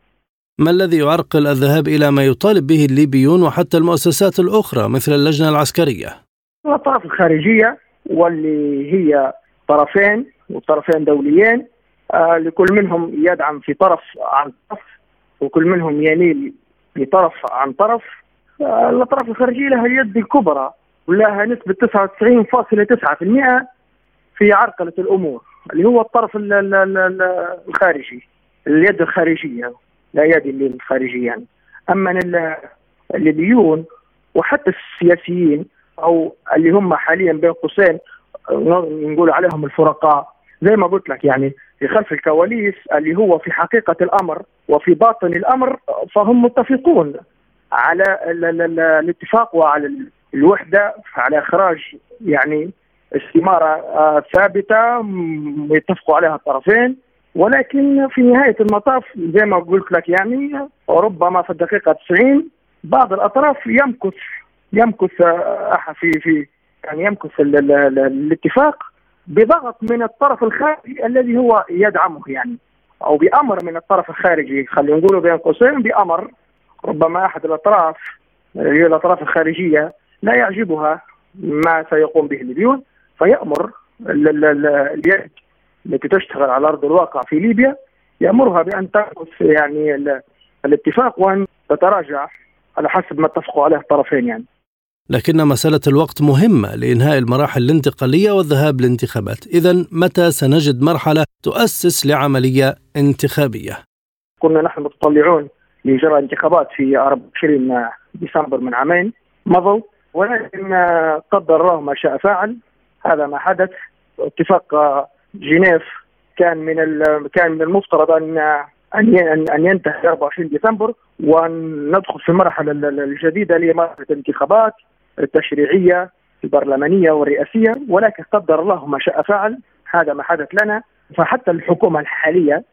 ما الذي يعرقل الذهاب إلى ما يطالب به الليبيون وحتى المؤسسات الأخرى مثل اللجنة العسكرية؟ الاطراف الخارجية واللي هي طرفين وطرفين دوليين آه لكل منهم يدعم في طرف عن طرف وكل منهم يميل لطرف عن طرف آه الأطراف الخارجية لها اليد الكبرى ولها نسبة 99.9% في عرقلة الأمور اللي هو الطرف الخارجي اليد الخارجية لا الخارجيه يعني أما الليبيون وحتى السياسيين أو اللي هم حاليا بين قوسين نقول عليهم الفرقاء. زي ما قلت لك يعني في خلف الكواليس اللي هو في حقيقة الأمر وفي باطن الأمر فهم متفقون على الاتفاق وعلى الوحدة على إخراج يعني استمارة آه، ثابتة يتفقوا عليها الطرفين. ولكن في نهاية المطاف زي ما قلت لك يعني ربما في الدقيقة 90 بعض الأطراف يمكث يمكث آه، في في يعني يمكث الاتفاق بضغط من الطرف الخارجي الذي هو يدعمه يعني أو بأمر من الطرف الخارجي خلينا نقول بين قوسين بأمر ربما أحد الأطراف هي الأطراف الخارجية لا يعجبها ما سيقوم به الليبيون فيأمر اليد التي تشتغل على أرض الواقع في ليبيا يأمرها بأن تنقص يعني الاتفاق وأن تتراجع على حسب ما اتفقوا عليه الطرفين يعني. لكن مسألة الوقت مهمة لإنهاء المراحل الانتقالية والذهاب للانتخابات إذا متى سنجد مرحلة تؤسس لعملية انتخابية؟ كنا نحن متطلعون لإجراء انتخابات في 24 ديسمبر من عامين مضوا ولكن قدر الله ما شاء فعل هذا ما حدث اتفاق جنيف كان من كان من المفترض ان أن ان ينتهي 24 ديسمبر وندخل في المرحلة الجديدة لمرحلة الانتخابات التشريعية البرلمانية والرئاسية ولكن قدر الله ما شاء فعل هذا ما حدث لنا. فحتى الحكومة الحاليه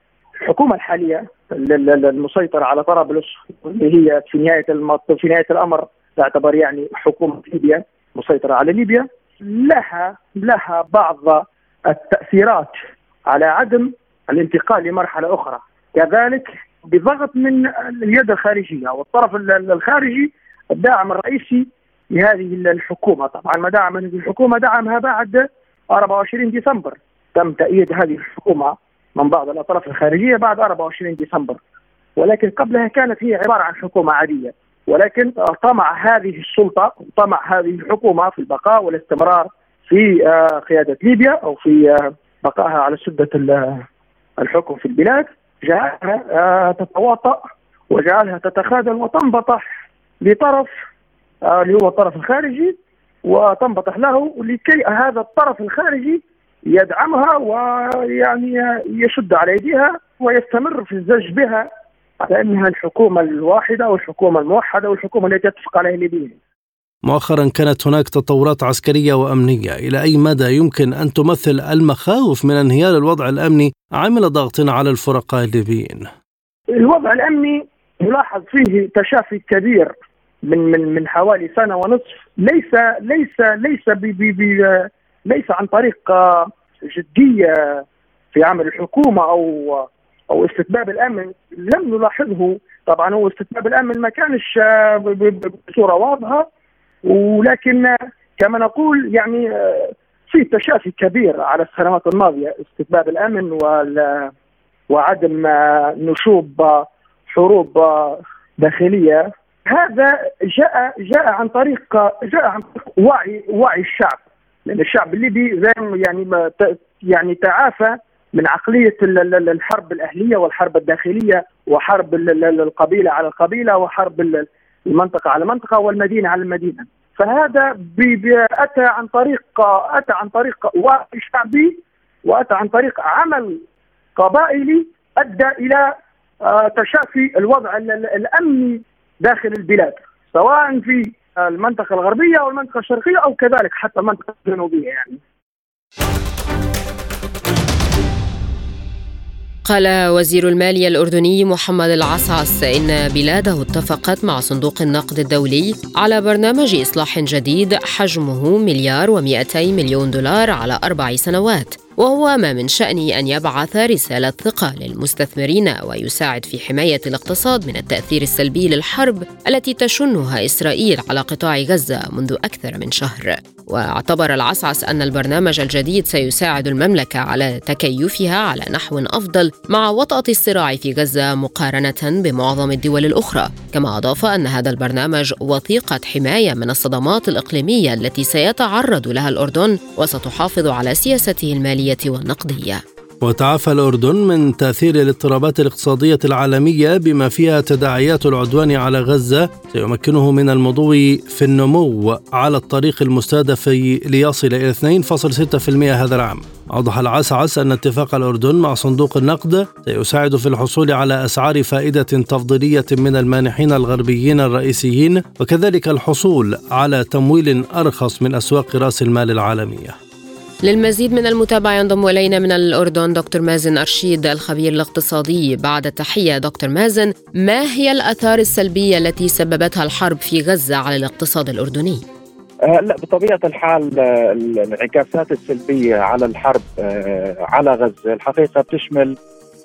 الحكومة الحالية المسيطره على طرابلس اللي هي في نهاية في نهاية الأمر تعتبر يعني حكومة ليبيا مسيطرة على ليبيا لها لها بعض التأثيرات على عدم الانتقال لمرحلة أخرى. كذلك بضغط من اليد الخارجية والطرف الخارجي الداعم الرئيسي لهذه الحكومة. طبعا ما دعم هذه الحكومة دعمها بعد 24 ديسمبر. تم تأييد هذه الحكومة من بعض الأطراف الخارجية بعد 24 ديسمبر. ولكن قبلها كانت هي عبارة عن حكومة عادية. ولكن طمع هذه السلطة طمع هذه الحكومة في البقاء والاستمرار في آه، قيادة ليبيا أو في آه، بقائها على سدة الحكم في البلاد جعلها آه، تتواطأ وجعلها تتخاذل وتنبطح لطرف اللي هو الطرف الخارجي وتنبطح له لكي هذا الطرف الخارجي يدعمها ويعني يشد على يديها ويستمر في الزج بها على أنها الحكومة الواحدة والحكومة الموحدة والحكومة التي يتفق عليها الليبيين. مؤخرا كانت هناك تطورات عسكرية وأمنية، إلى أي مدى يمكن أن تمثل المخاوف من انهيار الوضع الأمني عامل ضغط على الفرقاء الليبيين؟ الوضع الأمني يلاحظ فيه تعافي كبير من من من حوالي سنة ونصف. ليس ليس ليس بي بي بي ليس عن طريق جدية في عمل الحكومة أو أو استتباب الأمن. لم نلاحظه طبعا. هو استتباب الأمن ما كانش آه، بصورة واضحة. ولكن كما نقول يعني آه، في تشافي كبير على السنوات الماضية استتباب الأمن وعدم آه، نشوب حروب داخلية. هذا جاء جاء عن طريق جاء عن طريق وعي وعي الشعب. لأن الشعب الليبي يعني يعني تعافى من عقلية الحرب الأهلية والحرب الداخلية وحرب القبيلة على القبيلة وحرب المنطقة على المنطقة والمدينة على المدينة. فهذا أتى عن طريق أتى عن طريق وعي شعبي وأتى عن طريق عمل قبائلي أدى إلى آه، تشافي الوضع الأمني داخل البلاد سواء في المنطقة الغربية أو المنطقة الشرقية أو كذلك حتى المنطقة الجنوبية يعني. قال وزير المالية الأردني محمد العصعص إن بلاده اتفقت مع صندوق النقد الدولي على برنامج إصلاح جديد حجمه مليار ومئتي مليون دولار على أربع سنوات. وهو ما من شأنه أن يبعث رسالة ثقة للمستثمرين ويساعد في حماية الاقتصاد من التأثير السلبي للحرب التي تشنها إسرائيل على قطاع غزة منذ أكثر من شهر. واعتبر العصعص أن البرنامج الجديد سيساعد المملكة على تكيفها على نحو أفضل مع وطأة الصراع في غزة مقارنة بمعظم الدول الأخرى كما أضاف أن هذا البرنامج وثيقة حماية من الصدمات الإقليمية التي سيتعرض لها الأردن وستحافظ على سياسته المالية والنقدية. وتعافى الأردن من تأثير الاضطرابات الاقتصادية العالمية بما فيها تداعيات العدوان على غزة. سيمكنه من المضو في النمو على الطريق المستهدف ليصل إلى 2.6% هذا العام. أوضح العسعس أن اتفاق الأردن مع صندوق النقد سيساعد في الحصول على أسعار فائدة تفضيلية من المانحين الغربيين الرئيسيين وكذلك الحصول على تمويل أرخص من أسواق رأس المال العالمية. للمزيد من المتابعة ينضم إلينا من الأردن دكتور مازن أرشيد الخبير الاقتصادي بعد تحية دكتور مازن ما هي الآثار السلبية التي سببتها الحرب في غزة على الاقتصاد الأردني؟ آه لا بطبيعة الحال آه الانعكاسات السلبية على الحرب آه على غزة الحقيقة بتشمل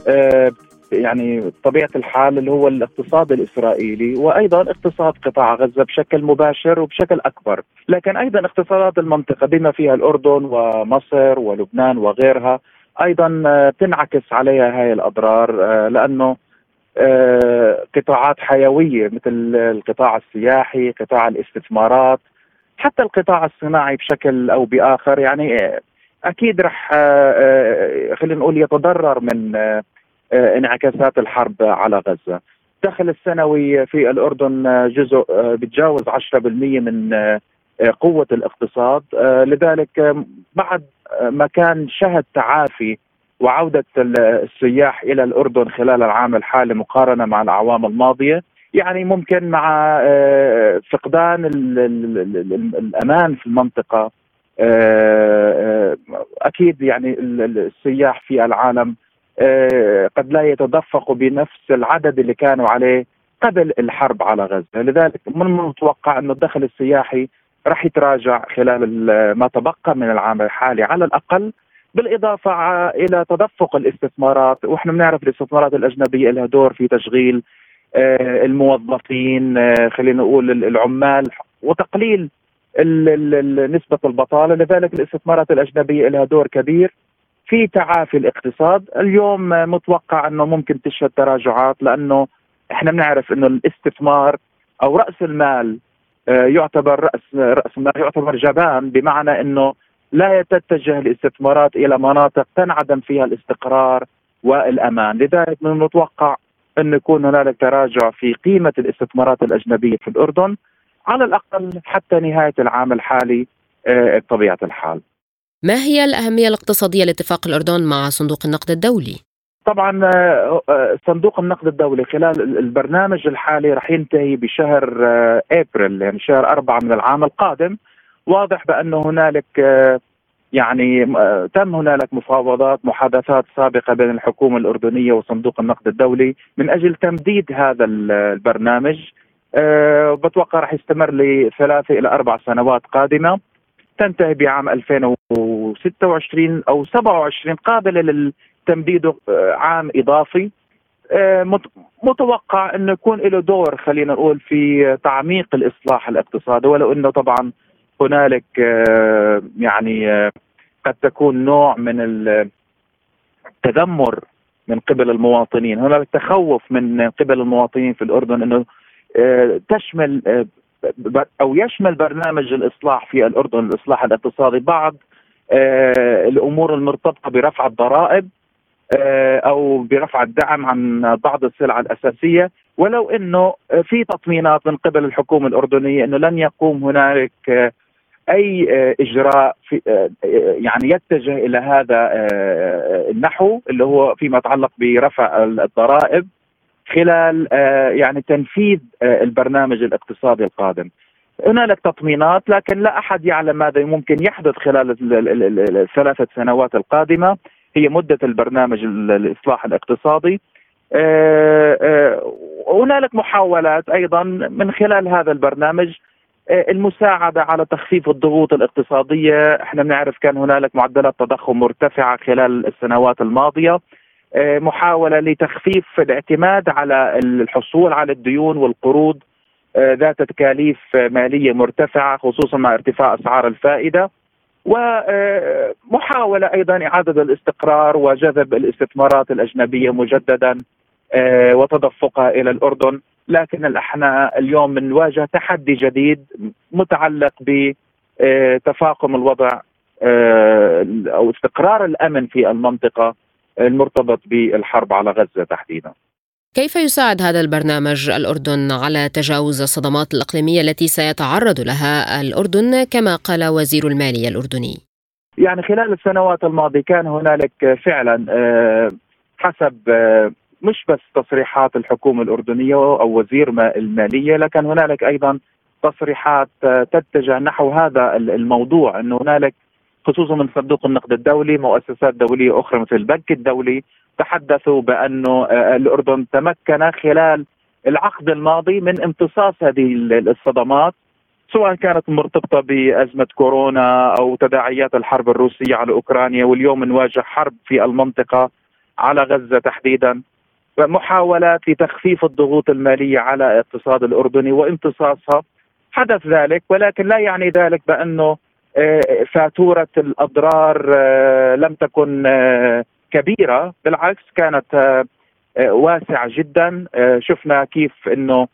آه يعني بطبيعه الحال اللي هو الاقتصاد الإسرائيلي وأيضا اقتصاد قطاع غزة بشكل مباشر وبشكل أكبر، لكن أيضا اقتصادات المنطقة بما فيها الأردن ومصر ولبنان وغيرها أيضا آه، تنعكس عليها هاي الأضرار آه، لأنه آه، قطاعات حيوية مثل القطاع السياحي، قطاع الاستثمارات، حتى القطاع الصناعي بشكل أو بآخر يعني أكيد رح خلينا نقول يتضرر من انعكاسات الحرب على غزة. الدخل السنوي في الأردن جزء بتجاوز 10% من قوة الاقتصاد لذلك بعد ما كان شهد تعافي وعودة السياح إلى الأردن خلال العام الحالي مقارنة مع الأعوام الماضية يعني ممكن مع آه، فقدان الأمان في المنطقة آه، آه، أكيد يعني السياح في العالم قد لا يتدفقوا بنفس العدد اللي كانوا عليه قبل الحرب على غزة، لذلك من المتوقع انه الدخل السياحي راح يتراجع خلال ما تبقى من العام الحالي. على الأقل بالإضافة إلى تدفق الاستثمارات. وإحنا بنعرف الاستثمارات الأجنبية لها دور في تشغيل آه، الموظفين آه، خلينا نقول العمال وتقليل نسبة البطالة. لذلك الاستثمارات الأجنبية لها دور كبير. في تعافي الاقتصاد. اليوم متوقع أنه ممكن تشهد تراجعات لأنه إحنا بنعرف أنه الاستثمار أو رأس المال آه، يعتبر رأس رأس المال يعتبر جبان بمعنى أنه لا تتجه الاستثمارات إلى مناطق تنعدم فيها الاستقرار والأمان. لذلك من المتوقع أن يكون هنالك تراجع في قيمة الاستثمارات الأجنبية في الأردن على الأقل حتى نهاية العام الحالي آه، بطبيعة الحال. ما هي الأهمية الاقتصادية لاتفاق الأردن مع صندوق النقد الدولي؟ طبعا آه، آه، صندوق النقد الدولي خلال البرنامج الحالي رح ينتهي بشهر أبريل يعني شهر أربعة من العام القادم. واضح بأنه هنالك يعني تم هنالك مفاوضات محادثات سابقة بين الحكومة الأردنية وصندوق النقد الدولي من أجل تمديد هذا البرنامج. أه بتوقع راح يستمر لثلاثة إلى أربع سنوات قادمة. تنتهي بعام 2026 أو 27 قابلة للتمديد آه، عام إضافي. أه متوقع انه يكون له دور خلينا نقول في تعميق الإصلاح الاقتصادي. ولو أنه طبعا هنالك آه، يعني آه، قد تكون نوع من التذمر من قبل المواطنين. هنالك تخوف من قبل المواطنين في الأردن أنه آه، تشمل أو يشمل برنامج الإصلاح في الأردن الإصلاح الاقتصادي. بعض الأمور المرتبطة برفع الضرائب أو برفع الدعم عن بعض السلع الأساسية. ولو إنه في تطمينات من قبل الحكومة الأردنية إنه لن يقوم هنالك أي آه، إجراء في آه، آه، يعني يتجه إلى هذا النحو اللي هو فيما يتعلق برفع الضرائب. خلال يعني تنفيذ البرنامج الاقتصادي القادم. هنالك تطمينات لكن لا أحد يعلم ماذا ممكن يحدث خلال الثلاثة سنوات القادمة هي مدة البرنامج الإصلاح الاقتصادي. هنالك محاولات أيضا من خلال هذا البرنامج آه، المساعدة على تخفيف الضغوط الاقتصادية إحنا بنعرف كان هنالك معدلات تضخم مرتفعة خلال السنوات الماضية آه، محاولة لتخفيف الاعتماد على الحصول على الديون والقروض آه، ذات تكاليف مالية مرتفعة خصوصا مع ارتفاع أسعار الفائدة. ومحاولة أيضا إعادة الاستقرار وجذب الاستثمارات الأجنبية مجددا وتدفقها إلى الأردن. لكن إحنا اليوم بنواجه تحدي جديد متعلق بتفاقم الوضع آه، أو استقرار الأمن في المنطقة. المرتبط بالحرب على غزة تحديدا. كيف يساعد هذا البرنامج الأردن على تجاوز الصدمات الإقليمية التي سيتعرض لها الأردن كما قال وزير المالية الأردني؟ يعني خلال السنوات الماضية كان هنالك فعلا آه، حسب آه، مش بس تصريحات الحكومة الأردنية أو وزير المالية لكن هنالك أيضا تصريحات تتجه نحو هذا الموضوع إنه هنالك خصوصا من صندوق النقد الدولي مؤسسات دولية أخرى مثل البنك الدولي تحدثوا بانه الأردن تمكن خلال العقد الماضي من امتصاص هذه الصدمات سواء كانت مرتبطة بأزمة كورونا أو تداعيات الحرب الروسية على أوكرانيا واليوم نواجه حرب في المنطقة على غزة تحديدا. محاولات لتخفيف الضغوط المالية على الاقتصاد الأردني وامتصاصها. حدث ذلك ولكن لا يعني ذلك بأنه آه، فاتوره الأضرار آه، لم تكن آه، كبيرة بالعكس كانت واسعة جدا. شفنا كيف إنه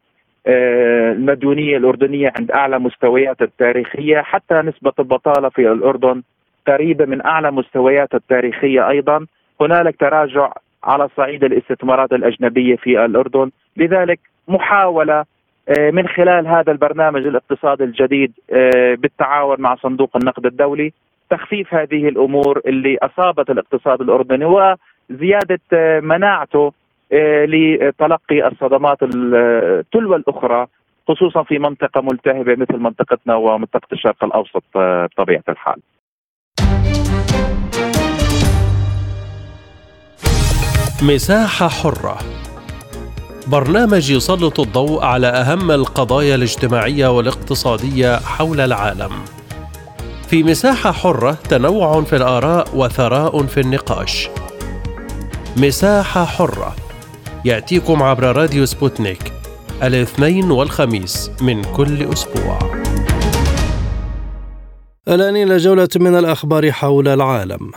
المديونية الأردنية عند أعلى مستويات التاريخية حتى نسبة البطالة في الأردن قريبة من أعلى مستويات التاريخية أيضا. هنالك تراجع على صعيد الاستثمارات الأجنبية في الأردن. لذلك محاولة من خلال هذا البرنامج الاقتصادي الجديد بالتعاون مع صندوق النقد الدولي تخفيف هذه الأمور اللي أصابت الاقتصاد الأردني وزيادة مناعته لتلقي الصدمات التلو الأخرى خصوصا في منطقة ملتهبة مثل منطقتنا ومنطقة الشرق الأوسط بطبيعة الحال. مساحة حرة برنامج يسلط الضوء على أهم القضايا الاجتماعية والاقتصادية حول العالم. في مساحة حرة تنوع في الآراء وثراء في النقاش. مساحة حرة يأتيكم عبر راديو سبوتنيك الاثنين والخميس من كل أسبوع. الآن إلى جولة من الأخبار حول العالم.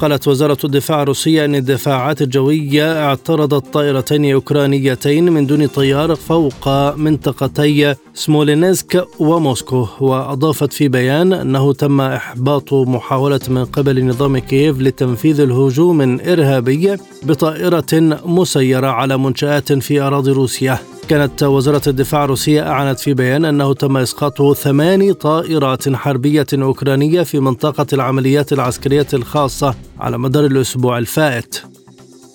قالت وزارة الدفاع الروسية أن الدفاعات الجوية اعترضت طائرتين أوكرانيتين من دون طيار فوق منطقتي سمولينسك وموسكو. وأضافت في بيان أنه تم إحباط محاولة من قبل نظام كييف لتنفيذ هجوم إرهابي بطائرة مسيرة على منشآت في أراضي روسيا. كانت وزارة الدفاع الروسية أعلنت في بيان أنه تم إسقاط ثماني طائرات حربية أوكرانية في منطقة العمليات العسكرية الخاصة على مدار الأسبوع الفائت.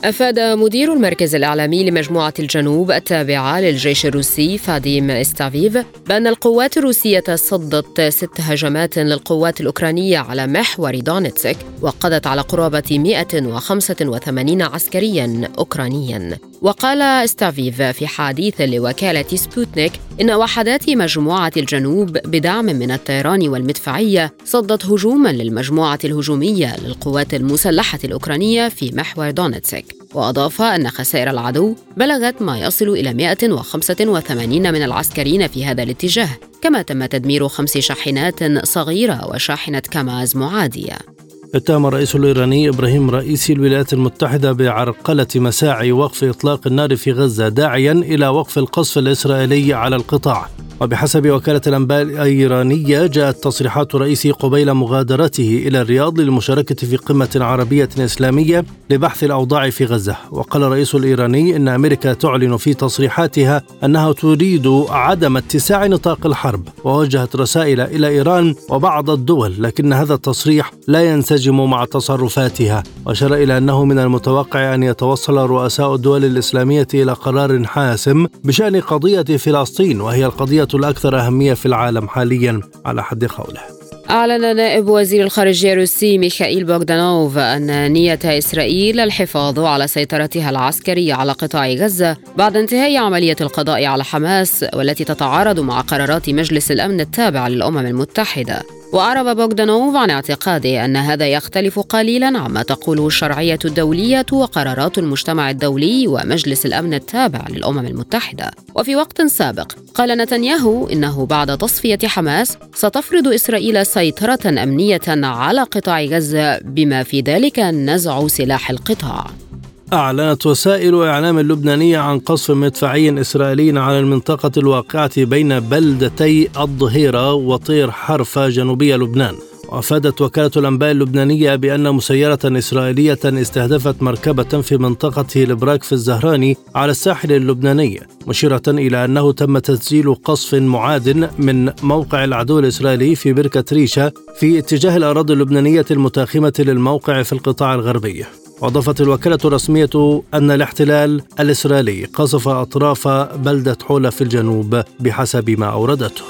أفاد مدير المركز الإعلامي لمجموعة الجنوب التابعة للجيش الروسي فاديم إستافيف بأن القوات الروسية صدت ست هجمات للقوات الأوكرانية على محور دونيتسك وقضت على قرابة 185 عسكريا أوكرانيا. وقال إستافيف في حديث لوكالة سبوتنيك إن وحدات مجموعة الجنوب بدعم من الطيران والمدفعية صدت هجوما للمجموعة الهجومية للقوات المسلحة الأوكرانية في محور دونيتسك وأضاف أن خسائر العدو بلغت ما يصل إلى 185 من العسكريين في هذا الاتجاه كما تم تدمير خمس شاحنات صغيرة وشاحنة كاماز معادية. اتهم الرئيس الإيراني إبراهيم رئيسي الولايات المتحدة بعرقلة مساعي وقف إطلاق النار في غزة داعيا إلى وقف القصف الإسرائيلي على القطاع. وبحسب وكالة الأنباء الإيرانية جاءت تصريحات رئيسي قبيل مغادرته إلى الرياض للمشاركة في قمة عربية إسلامية لبحث الأوضاع في غزة. وقال الرئيس الإيراني أن أمريكا تعلن في تصريحاتها أنها تريد عدم اتساع نطاق الحرب. ووجهت رسائل إلى إيران وبعض الدول لكن هذا التصريح لا ينسجم مع تصرفاتها وأشار إلى أنه من المتوقع أن يتوصل رؤساء الدول الإسلامية إلى قرار حاسم بشأن قضية فلسطين وهي القضية الأكثر أهمية في العالم حاليا. على حد قوله. أعلن نائب وزير الخارجية الروسي ميخائيل بوغدانوف أن نية إسرائيل الحفاظ على سيطرتها العسكرية على قطاع غزة بعد انتهاء عملية القضاء على حماس والتي تتعارض مع قرارات مجلس الأمن التابع للأمم المتحدة. وأعرب بوغدانوف عن اعتقاده أن هذا يختلف قليلا عما تقوله الشرعية الدولية وقرارات المجتمع الدولي ومجلس الأمن التابع للأمم المتحدة. وفي وقت سابق قال نتنياهو إنه بعد تصفية حماس ستفرض إسرائيل سيطرة أمنية على قطاع غزة بما في ذلك نزع سلاح القطاع. أعلنت وسائل إعلام اللبنانية عن قصف مدفعي إسرائيلي على المنطقة الواقعة بين بلدتي الظهيرة وطير حرفة جنوبي لبنان. وأفادت وكالة الأنباء اللبنانية بأن مسيرة إسرائيلية استهدفت مركبة في منطقة البراك في الزهراني على الساحل اللبناني مشيرة إلى أنه تم تسجيل قصف معاد من موقع العدو الإسرائيلي في بركة ريشة في اتجاه الأراضي اللبنانية المتاخمة للموقع في القطاع الغربي. وأضافت الوكالة الرسمية أن الاحتلال الإسرائيلي قصف أطراف بلدة حولة في الجنوب بحسب ما أوردته.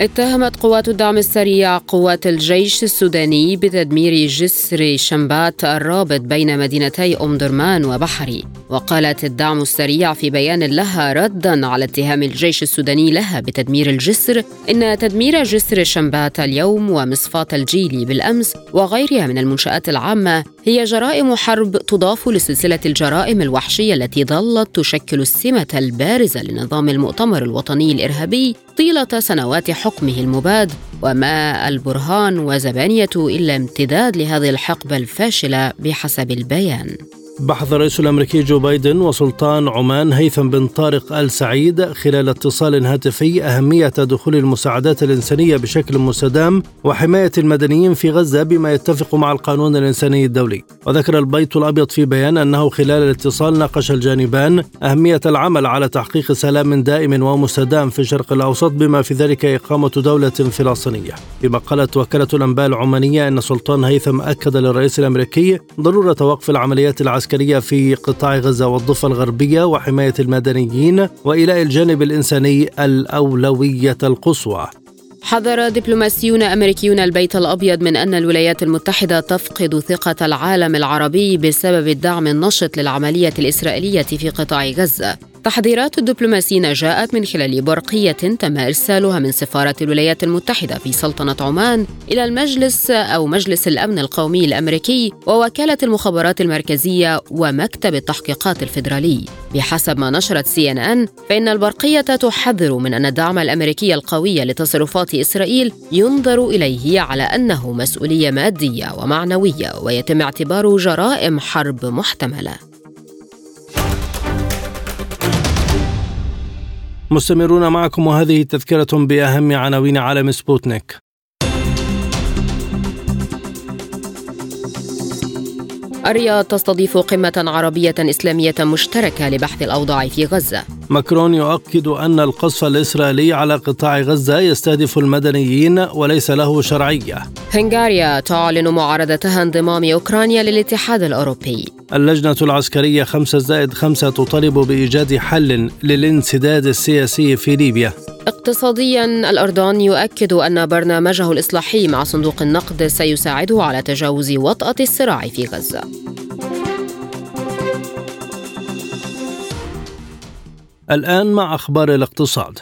اتهمت قوات الدعم السريع قوات الجيش السوداني بتدمير جسر شمبات الرابط بين مدينتي أم درمان وبحري وقالت الدعم السريع في بيان لها ردا على اتهام الجيش السوداني لها بتدمير الجسر إن تدمير جسر شمبات اليوم ومصفاة الجيلي بالأمس وغيرها من المنشآت العامة هي جرائم حرب تضاف لسلسلة الجرائم الوحشية التي ظلت تشكل السمة البارزة لنظام المؤتمر الوطني الإرهابي طيلة سنوات حكمه المباد. وما البرهان وزبانية إلا امتداد لهذه الحقبة الفاشلة بحسب البيان. بحث الرئيس الأمريكي جو بايدن وسلطان عمان هيثم بن طارق آل سعيد خلال اتصال هاتفي أهمية دخول المساعدات الإنسانية بشكل مستدام وحماية المدنيين في غزة بما يتفق مع القانون الإنساني الدولي. وذكر البيت الأبيض في بيان أنه خلال الاتصال ناقش الجانبان أهمية العمل على تحقيق سلام دائم ومستدام في الشرق الأوسط بما في ذلك إقامة دولة فلسطينية. بما قالت وكالة الأنباء العمانية إن سلطان هيثم أكد للرئيس الأمريكي ضرورة وقف العمليات العسكرية العسكرية في قطاع غزة والضفة الغربية وحماية المدنيين وإيلاء الجانب الإنساني الأولوية القصوى. حذر دبلوماسيون أمريكيون البيت الأبيض من أن الولايات المتحدة تفقد ثقة العالم العربي بسبب الدعم النشط للعملية الإسرائيلية في قطاع غزة. تحذيرات الدبلوماسيين جاءت من خلال برقية تم إرسالها من سفارة الولايات المتحدة في سلطنة عمان إلى المجلس أو مجلس الأمن القومي الأمريكي ووكالة المخابرات المركزية ومكتب التحقيقات الفيدرالي. بحسب ما نشرت سي إن إن فإن البرقية تحذر من أن الدعم الأمريكي القوي لتصرفات إسرائيل ينظر إليه على أنه مسؤولية مادية ومعنوية ويتم اعتباره جرائم حرب محتملة. مستمرون معكم وهذه تذكرة بأهم عناوين عالم سبوتنيك. الرياض تستضيف قمة عربية إسلامية مشتركة لبحث الأوضاع في غزة. ماكرون يؤكد أن القصف الإسرائيلي على قطاع غزة يستهدف المدنيين وليس له شرعية. هنغاريا تعلن معارضتها انضمام أوكرانيا للاتحاد الأوروبي. اللجنة العسكرية خمسة زائد خمسة تطالب بإيجاد حل للانسداد السياسي في ليبيا. اقتصاديا الأردن يؤكد أن برنامجه الإصلاحي مع صندوق النقد سيساعده على تجاوز وطأة الصراع في غزة. الآن مع أخبار الاقتصاد.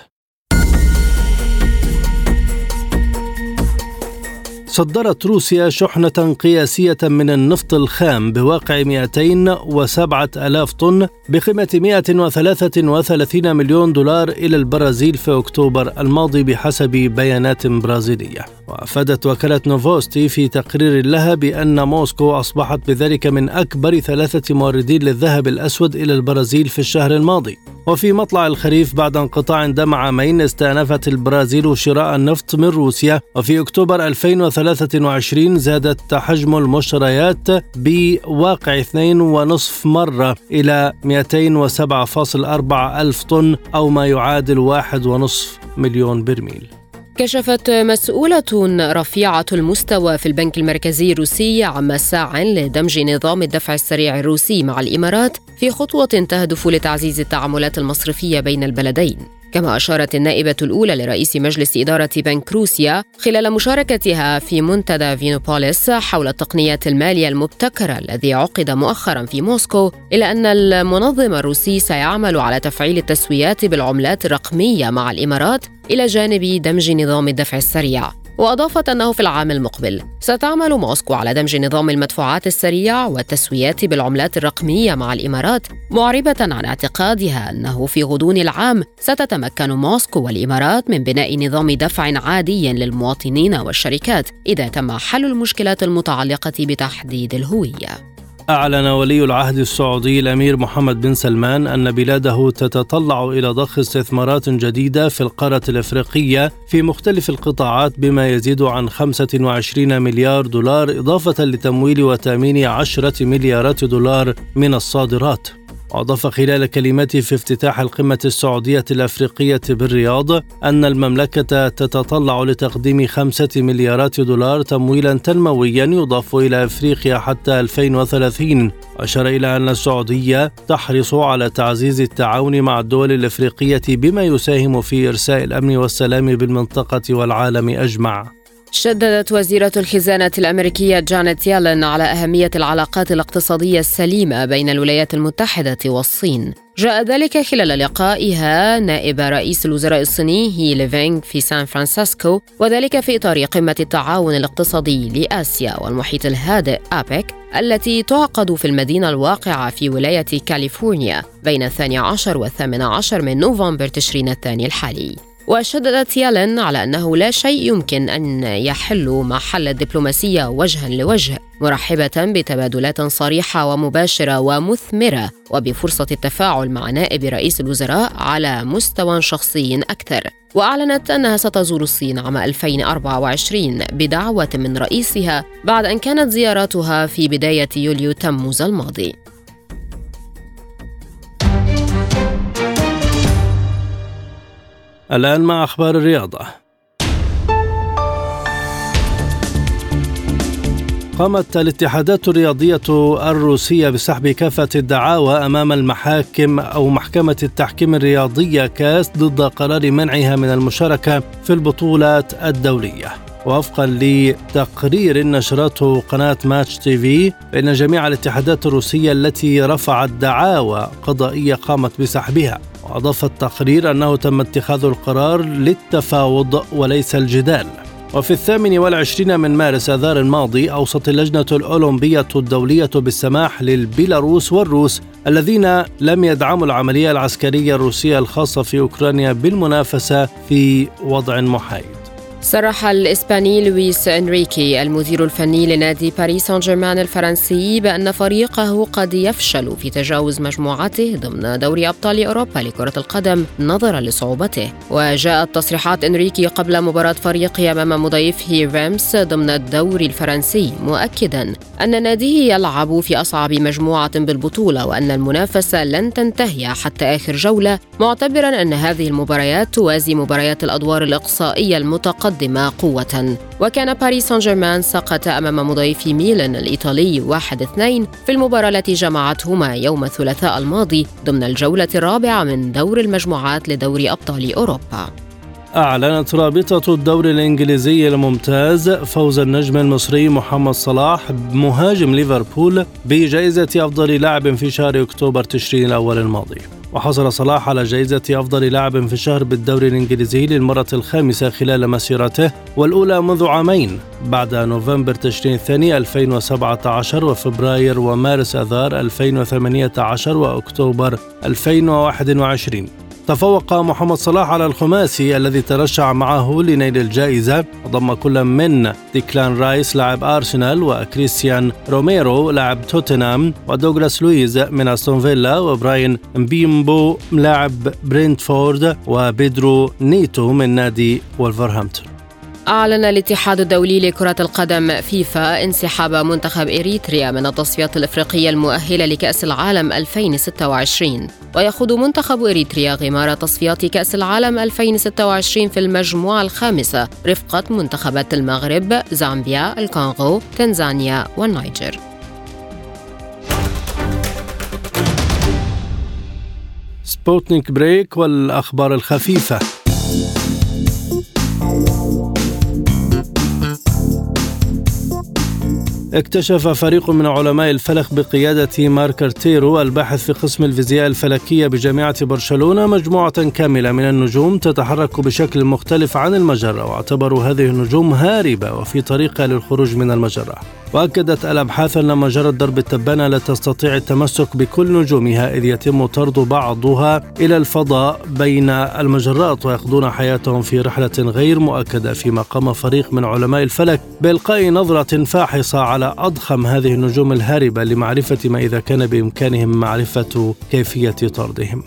صدرت روسيا شحنة قياسية من النفط الخام بواقع 207 ألاف طن بقيمة 133 مليون دولار إلى البرازيل في أكتوبر الماضي بحسب بيانات برازيلية. وأفادت وكالة نوفوستي في تقرير لها بأن موسكو أصبحت بذلك من أكبر ثلاثة موردين للذهب الأسود إلى البرازيل في الشهر الماضي. وفي مطلع الخريف بعد انقطاع دام عامين استأنفت البرازيل شراء النفط من روسيا وفي أكتوبر 2023 زادت حجم المشتريات بواقع 2.5 مرة إلى 207.4 ألف طن أو ما يعادل 1.5 مليون برميل. كشفت مسؤولة رفيعة المستوى في البنك المركزي الروسي عن مساع لدمج نظام الدفع السريع الروسي مع الإمارات في خطوة تهدف لتعزيز التعاملات المصرفية بين البلدين. كما أشارت النائبة الأولى لرئيس مجلس إدارة بنك روسيا خلال مشاركتها في منتدى فينوبوليس حول التقنيات المالية المبتكرة الذي عقد مؤخرا في موسكو إلى أن المنظم الروسي سيعمل على تفعيل التسويات بالعملات الرقمية مع الإمارات إلى جانب دمج نظام الدفع السريع وأضافت أنه في العام المقبل ستعمل موسكو على دمج نظام المدفوعات السريع والتسويات بالعملات الرقمية مع الإمارات معربة عن اعتقادها أنه في غضون العام ستتمكن موسكو والإمارات من بناء نظام دفع عادي للمواطنين والشركات إذا تم حل المشكلات المتعلقة بتحديد الهوية. أعلن ولي العهد السعودي الأمير محمد بن سلمان أن بلاده تتطلع إلى ضخ استثمارات جديدة في القارة الإفريقية في مختلف القطاعات بما يزيد عن 25 مليار دولار إضافة لتمويل وتأمين 10 مليارات دولار من الصادرات. وأضاف خلال كلمته في افتتاح القمة السعودية الأفريقية بالرياض أن المملكة تتطلع لتقديم خمسة مليارات دولار تمويلا تنمويا يضاف إلى أفريقيا حتى 2030 وأشار إلى أن السعودية تحرص على تعزيز التعاون مع الدول الأفريقية بما يساهم في إرساء الأمن والسلام بالمنطقة والعالم أجمع. شددت وزيرة الخزانة الأمريكية جانيت يلين على أهمية العلاقات الاقتصادية السليمة بين الولايات المتحدة والصين. جاء ذلك خلال لقائها نائب رئيس الوزراء الصيني هي ليفينغ في سان فرانسيسكو وذلك في إطار قمة التعاون الاقتصادي لآسيا والمحيط الهادئ أبيك التي تعقد في المدينة الواقعة في ولاية كاليفورنيا بين الثاني عشر والثامن عشر من نوفمبر تشرين الثاني الحالي. وشددت يالن على أنه لا شيء يمكن أن يحل محل الدبلوماسية وجها لوجه مرحبة بتبادلات صريحة ومباشرة ومثمرة وبفرصة التفاعل مع نائب رئيس الوزراء على مستوى شخصي أكثر. وأعلنت أنها ستزور الصين عام 2024 بدعوة من رئيسها بعد أن كانت زياراتها في بداية يوليو تموز الماضي. الآن مع أخبار الرياضة. قامت الاتحادات الرياضية الروسية بسحب كافة الدعاوى أمام المحاكم أو محكمة التحكيم الرياضية كاس ضد قرار منعها من المشاركة في البطولات الدولية. وفقا لتقرير نشرته قناة ماتش تي في فإن جميع الاتحادات الروسية التي رفعت دعاوى قضائية قامت بسحبها. وأضاف التقرير أنه تم اتخاذ القرار للتفاوض وليس الجدال. وفي الثامن والعشرين من مارس آذار الماضي أوصت اللجنة الأولمبية الدولية بالسماح للبيلاروس والروس الذين لم يدعموا العملية العسكرية الروسية الخاصة في أوكرانيا بالمنافسة في وضع محايد. صرح الإسباني لويس إنريكي المدير الفني لنادي باريس سان جيرمان الفرنسي بأن فريقه قد يفشل في تجاوز مجموعته ضمن دوري أبطال أوروبا لكرة القدم نظرا لصعوبته. وجاءت تصريحات إنريكي قبل مباراة فريقه أمام مضيفه رامس ضمن الدوري الفرنسي مؤكدا أن ناديه يلعب في أصعب مجموعة بالبطولة وأن المنافسة لن تنتهي حتى آخر جولة معتبرا أن هذه المباريات توازي مباريات الأدوار الإقصائية المتقدمة. المقدمة قوة. وكان باريس سان جيرمان سقط أمام مضيف ميلان الإيطالي 1-2 في المباراة التي جمعتهما يوم الثلاثاء الماضي ضمن الجولة الرابعة من دور المجموعات لدوري أبطال أوروبا. أعلنت رابطة الدوري الإنجليزي الممتاز فوز النجم المصري محمد صلاح مهاجم ليفربول بجائزة أفضل لاعب في شهر أكتوبر تشرين الأول الماضي. وحصل صلاح على جائزة أفضل لاعب في الشهر بالدوري الإنجليزي للمرة الخامسة خلال مسيرته والأولى منذ عامين بعد نوفمبر تشرين الثاني 2017 وفبراير ومارس أذار 2018 وأكتوبر 2021 تفوق محمد صلاح على الخماسي الذي ترشح معه لنيل الجائزة. وضم كل من ديكلان رايس لاعب أرسنال وكريستيان روميرو لاعب توتنهام ودوغلاس لويز من أستون فيلا وبراين مبيومو لاعب برينتفورد وبيدرو نيتو من نادي ولفرهامبتون أعلن الاتحاد الدولي لكرة القدم فيفا انسحاب منتخب إريتريا من التصفيات الإفريقية المؤهلة لكأس العالم 2026 ويخوض منتخب إريتريا غمار تصفيات كأس العالم 2026 في المجموعة الخامسة رفقة منتخبات المغرب، زامبيا، الكونغو، تنزانيا والنيجر. سبوتنيك break والأخبار الخفيفة اكتشف فريق من علماء الفلك بقيادة مارك أرتيرو الباحث في قسم الفيزياء الفلكية بجامعة برشلونة مجموعة كاملة من النجوم تتحرك بشكل مختلف عن المجرة واعتبروا هذه النجوم هاربة وفي طريقها للخروج من المجرة. وأكدت الأبحاث أن مجرة درب التبانة لا تستطيع التمسك بكل نجومها إذ يتم طرد بعضها إلى الفضاء بين المجرات ويقضون حياتهم في رحلة غير مؤكدة فيما قام فريق من علماء الفلك بإلقاء نظرة فاحصة على أضخم هذه النجوم الهاربة لمعرفة ما إذا كان بإمكانهم معرفة كيفية طردهم.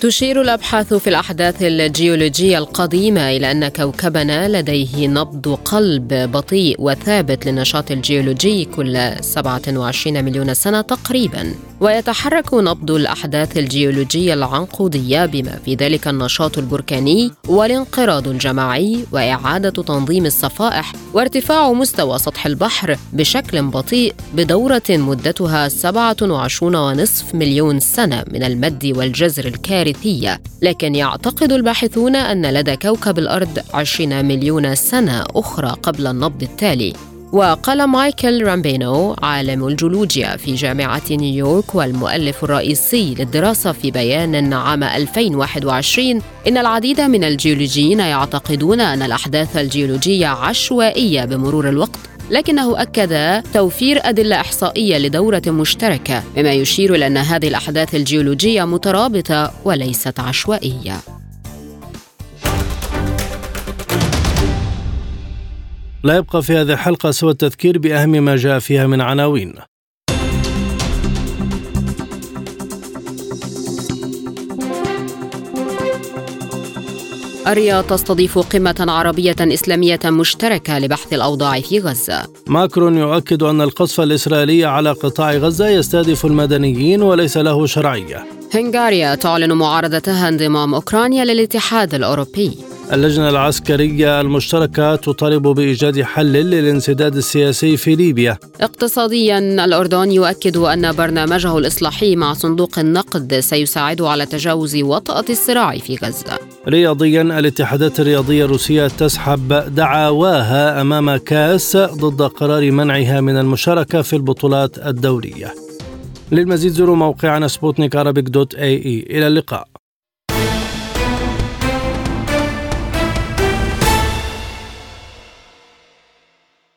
تشير الأبحاث في الأحداث الجيولوجية القديمة إلى أن كوكبنا لديه نبض قلب بطيء وثابت للنشاط الجيولوجي كل 27 مليون سنة تقريبا. ويتحرك نبض الأحداث الجيولوجية العنقودية بما في ذلك النشاط البركاني والانقراض الجماعي وإعادة تنظيم الصفائح وارتفاع مستوى سطح البحر بشكل بطيء بدورة مدتها 27.5 مليون سنة من المد والجزر الكارثية. لكن يعتقد الباحثون أن لدى كوكب الأرض 20 مليون سنة أخرى قبل النبض التالي. وقال مايكل رامبينو عالم الجيولوجيا في جامعة نيويورك والمؤلف الرئيسي للدراسة في بيان عام 2021 إن العديد من الجيولوجيين يعتقدون أن الأحداث الجيولوجية عشوائية بمرور الوقت لكنه أكد توفير أدلة إحصائية لدورة مشتركة مما يشير إلى أن هذه الأحداث الجيولوجية مترابطة وليست عشوائية. لا يبقى في هذه الحلقة سوى التذكير بأهم ما جاء فيها من عناوين الرياض تستضيف قمة عربية إسلامية مشتركة لبحث الأوضاع في غزة. ماكرون يؤكد أن القصف الإسرائيلي على قطاع غزة يستهدف المدنيين وليس له شرعية. هنغاريا تعلن معارضتها انضمام أوكرانيا للاتحاد الأوروبي. اللجنة العسكرية المشتركة تطالب بإيجاد حل للانسداد السياسي في ليبيا. اقتصاديا الأردن يؤكد أن برنامجه الإصلاحي مع صندوق النقد سيساعد على تجاوز وطأة الصراع في غزة. رياضيا الاتحادات الرياضية الروسية تسحب دعواها أمام كاس ضد قرار منعها من المشاركة في البطولات الدولية للمزيد زوروا موقعنا سبوتنيك dot ae. إلى اللقاء.